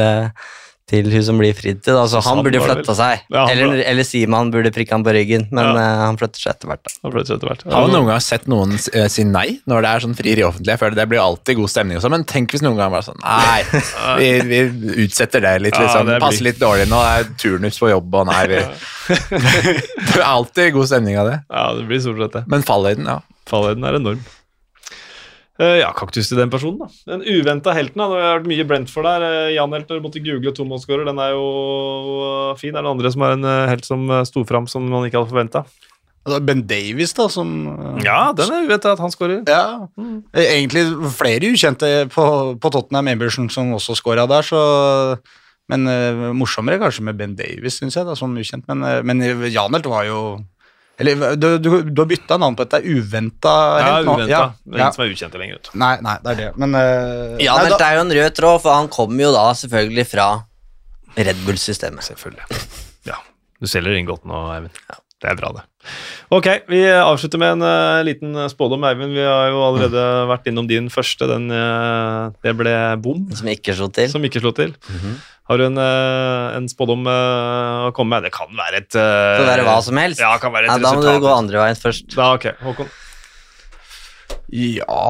B: til hun som blir fridd til. Da. Så han burde flytta seg.
A: Ja,
B: eller, eller Siman burde prikke han på ryggen, men
A: Ja.
B: uh, han flytter seg etter hvert.
A: Han ble etter hvert.
D: Har du noen gang sett noen eh, si nei når det er sånn frieri offentlig? Jeg føler Det blir alltid god stemning, og sånn, men tenk hvis noen gang var sånn Nei, *laughs* vi, vi utsetter det litt. Liksom.
A: det blir-
D: Passer litt dårlig nå, det er turnus på jobb, og nei vi *laughs* Det er alltid god stemning av det.
A: Ja, det blir stort sett det.
D: Men fallhøyden, ja.
A: Fallhøyden er enorm. Eh, ja, kaktus til den personen, da. Den uventa helten. da. Det har vært mye Brentford der. Eh, Jan Helt, når du måtte google tomålsskårer, den er jo eh, fin. Er det andre som er en helt som sto fram som man ikke hadde forventa?
C: Altså, Ben Davies, da, som
A: Ja, den er uventa at han skårer.
C: Ja, egentlig flere ukjente på, på Tottenham Emberson som også skåra der, så Men morsommere kanskje med Ben Davies, syns jeg, da, som ukjent. Men, uh, men Janelt var jo Eller du, du, du har bytta navn på dette. Uventa
A: Ja,
C: helt nå.
A: uventa.
C: Ja,
A: Det er
C: ja.
A: ingen som er ukjente lenger. Ut.
C: Nei, nei, det er det. Men uh,
B: Ja,
C: nei,
B: det
C: da,
B: er jo en rød tråd, for han kommer jo da selvfølgelig fra Red Bull-systemet.
A: Selvfølgelig. Ja. Du selger inn godt nå, Eivind. Det er bra, det. Ok, vi avslutter med en uh, liten spådom, Eivind. Vi har jo allerede *laughs* vært innom din første. Den, uh, det ble bom,
B: Som ikke slo til.
A: som ikke slo til. Har du en, uh, en spådom eh, å komme med? Det kan være et eh,
B: Det kan være hva som helst.
A: Ja, kan være et
B: Ja, da må du gå andre veien først.
A: Da, ok, Håkon.
C: ja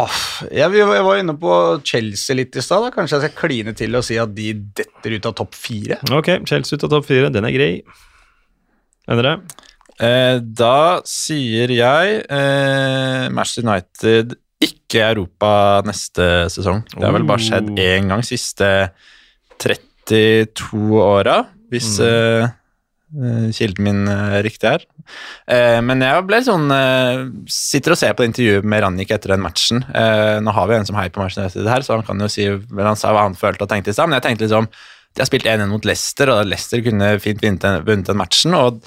C: jeg, jeg var inne på Chelsea litt i stad. Kanskje jeg skal kline til og si at de detter ut av topp fire.
A: Ok, Chelsea ut av topp fire. Den er grei. Endre?
D: Eh, da sier jeg eh, Manchester United ikke Europa neste sesong. Det har vel bare skjedd én gang siste 32 åra, hvis mm. eh, kilden min er riktig her. Eh, men jeg ble sånn eh, Sitter og ser på det intervjuet med Rannik etter den matchen. Eh, nå har vi en som heier på Manchester United her, så han kan jo si han sa hva han følte og tenkte i stad, men jeg tenkte liksom De har spilt 1-1 mot Leicester, og Leicester kunne fint vunnet den matchen. og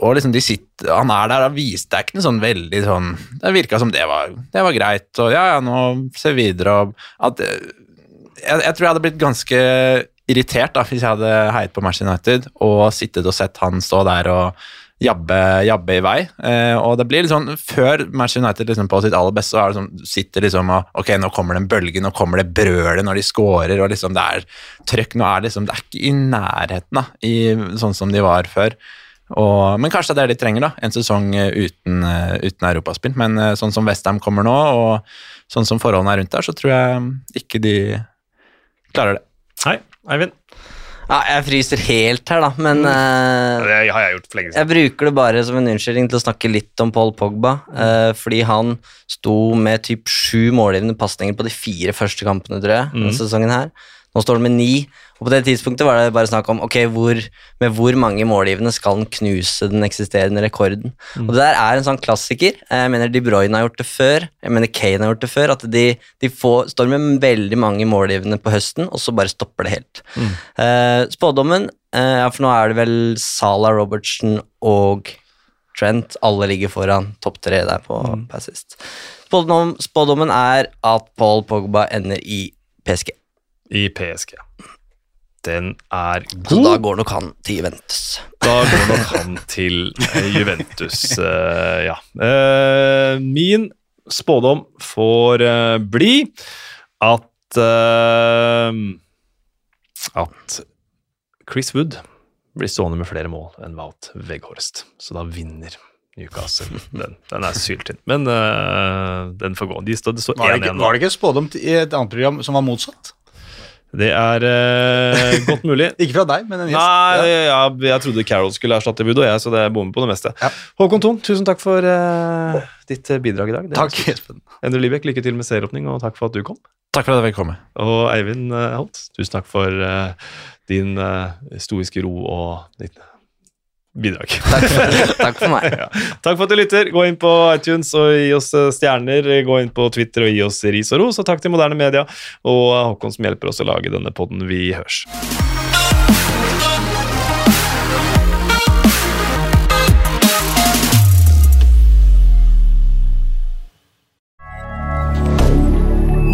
D: og liksom de sitter, Han er der og viste Det ikke noe sånn veldig sånn Det virka som det var, det var greit, og ja, ja, nå ser vi videre og at, jeg, jeg tror jeg hadde blitt ganske irritert da, hvis jeg hadde heiet på Manchester United og sittet og sett han stå der og jabbe, jabbe i vei. Eh, og det blir sånn, Før Manchester United liksom på sitt aller beste, så er det sånn, sitter liksom og Ok, nå kommer det en bølge, nå kommer det brølet når de scorer, og liksom det er trøkk. Nå er liksom Det er ikke i nærheten da, i, sånn som de var før. Og, men kanskje det er det de trenger, da. En sesong eh, uten, eh, uten europaspill. Men eh, sånn som Westham kommer nå, og sånn som forholdene er rundt der, så tror jeg ikke de klarer det.
A: Hei, Eivind.
B: Ja, jeg fryser helt her, da, men uh,
A: Det har jeg gjort for lenge siden.
B: Jeg bruker det bare som en unnskyldning til å snakke litt om Paul Pogba, Uh, fordi han sto med typ sju målgivende pasninger på de fire første kampene, tror jeg, denne sesongen her. Nå står han med ni, og på det tidspunktet var det bare snakk om ok, hvor, med hvor mange målgivende skal han knuse den eksisterende rekorden. Og det der er en sånn klassiker. Jeg mener De Bruyne har gjort det før, jeg mener Kane har gjort det før, at de, de får, står med veldig mange målgivende på høsten, og så bare stopper det helt. Eh, spådommen, uh, ja, for nå er det vel Salah, Robertsen og Trent, alle ligger foran topp tre der på mm. Passist. Spådom, spådommen er at Paul Pogba ender i PSG.
A: I PSG. Den er god.
B: Så da går nok han til Juventus.
A: Da går nok han til eh, Juventus, eh, ja. Eh, min spådom får bli at At Chris Wood blir stående med flere mål enn Wout Weghorst. Så da vinner Newcastle den. Den er syltynn. Men uh, den får gå. De stod, det står
C: Var det,
A: 1-1
C: ikke,
A: nå.
C: var det ikke spådom i et annet program som var motsatt?
A: Det er uh, godt mulig. *laughs*
C: Ikke fra deg, men en gjest.
A: Nei,
C: Ja.
A: ja, jeg trodde Carol skulle erstatte Budo, jeg, så det bommer på det meste.
C: Ja.
A: Håkon Thon, tusen takk for uh, ditt eh, bidrag i dag. Det
C: Takk, Espen.
A: Endre Libek, lykke til med serieåpning, og takk for at du kom.
D: Takk for at jeg fikk komme.
A: Og Eivind uh, Holt, tusen takk for din stoiske ro og ditt bidrag. *laughs*
B: Takk for, takk for meg. *laughs*
A: ja. Takk for at du lytter. Gå inn på iTunes og gi oss eh, stjerner. Gå inn på Twitter og gi oss ris og ros. Og takk til Moderne Media og Håkon som hjelper oss å lage denne podden. Vi hørs.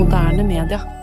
E: Moderne media.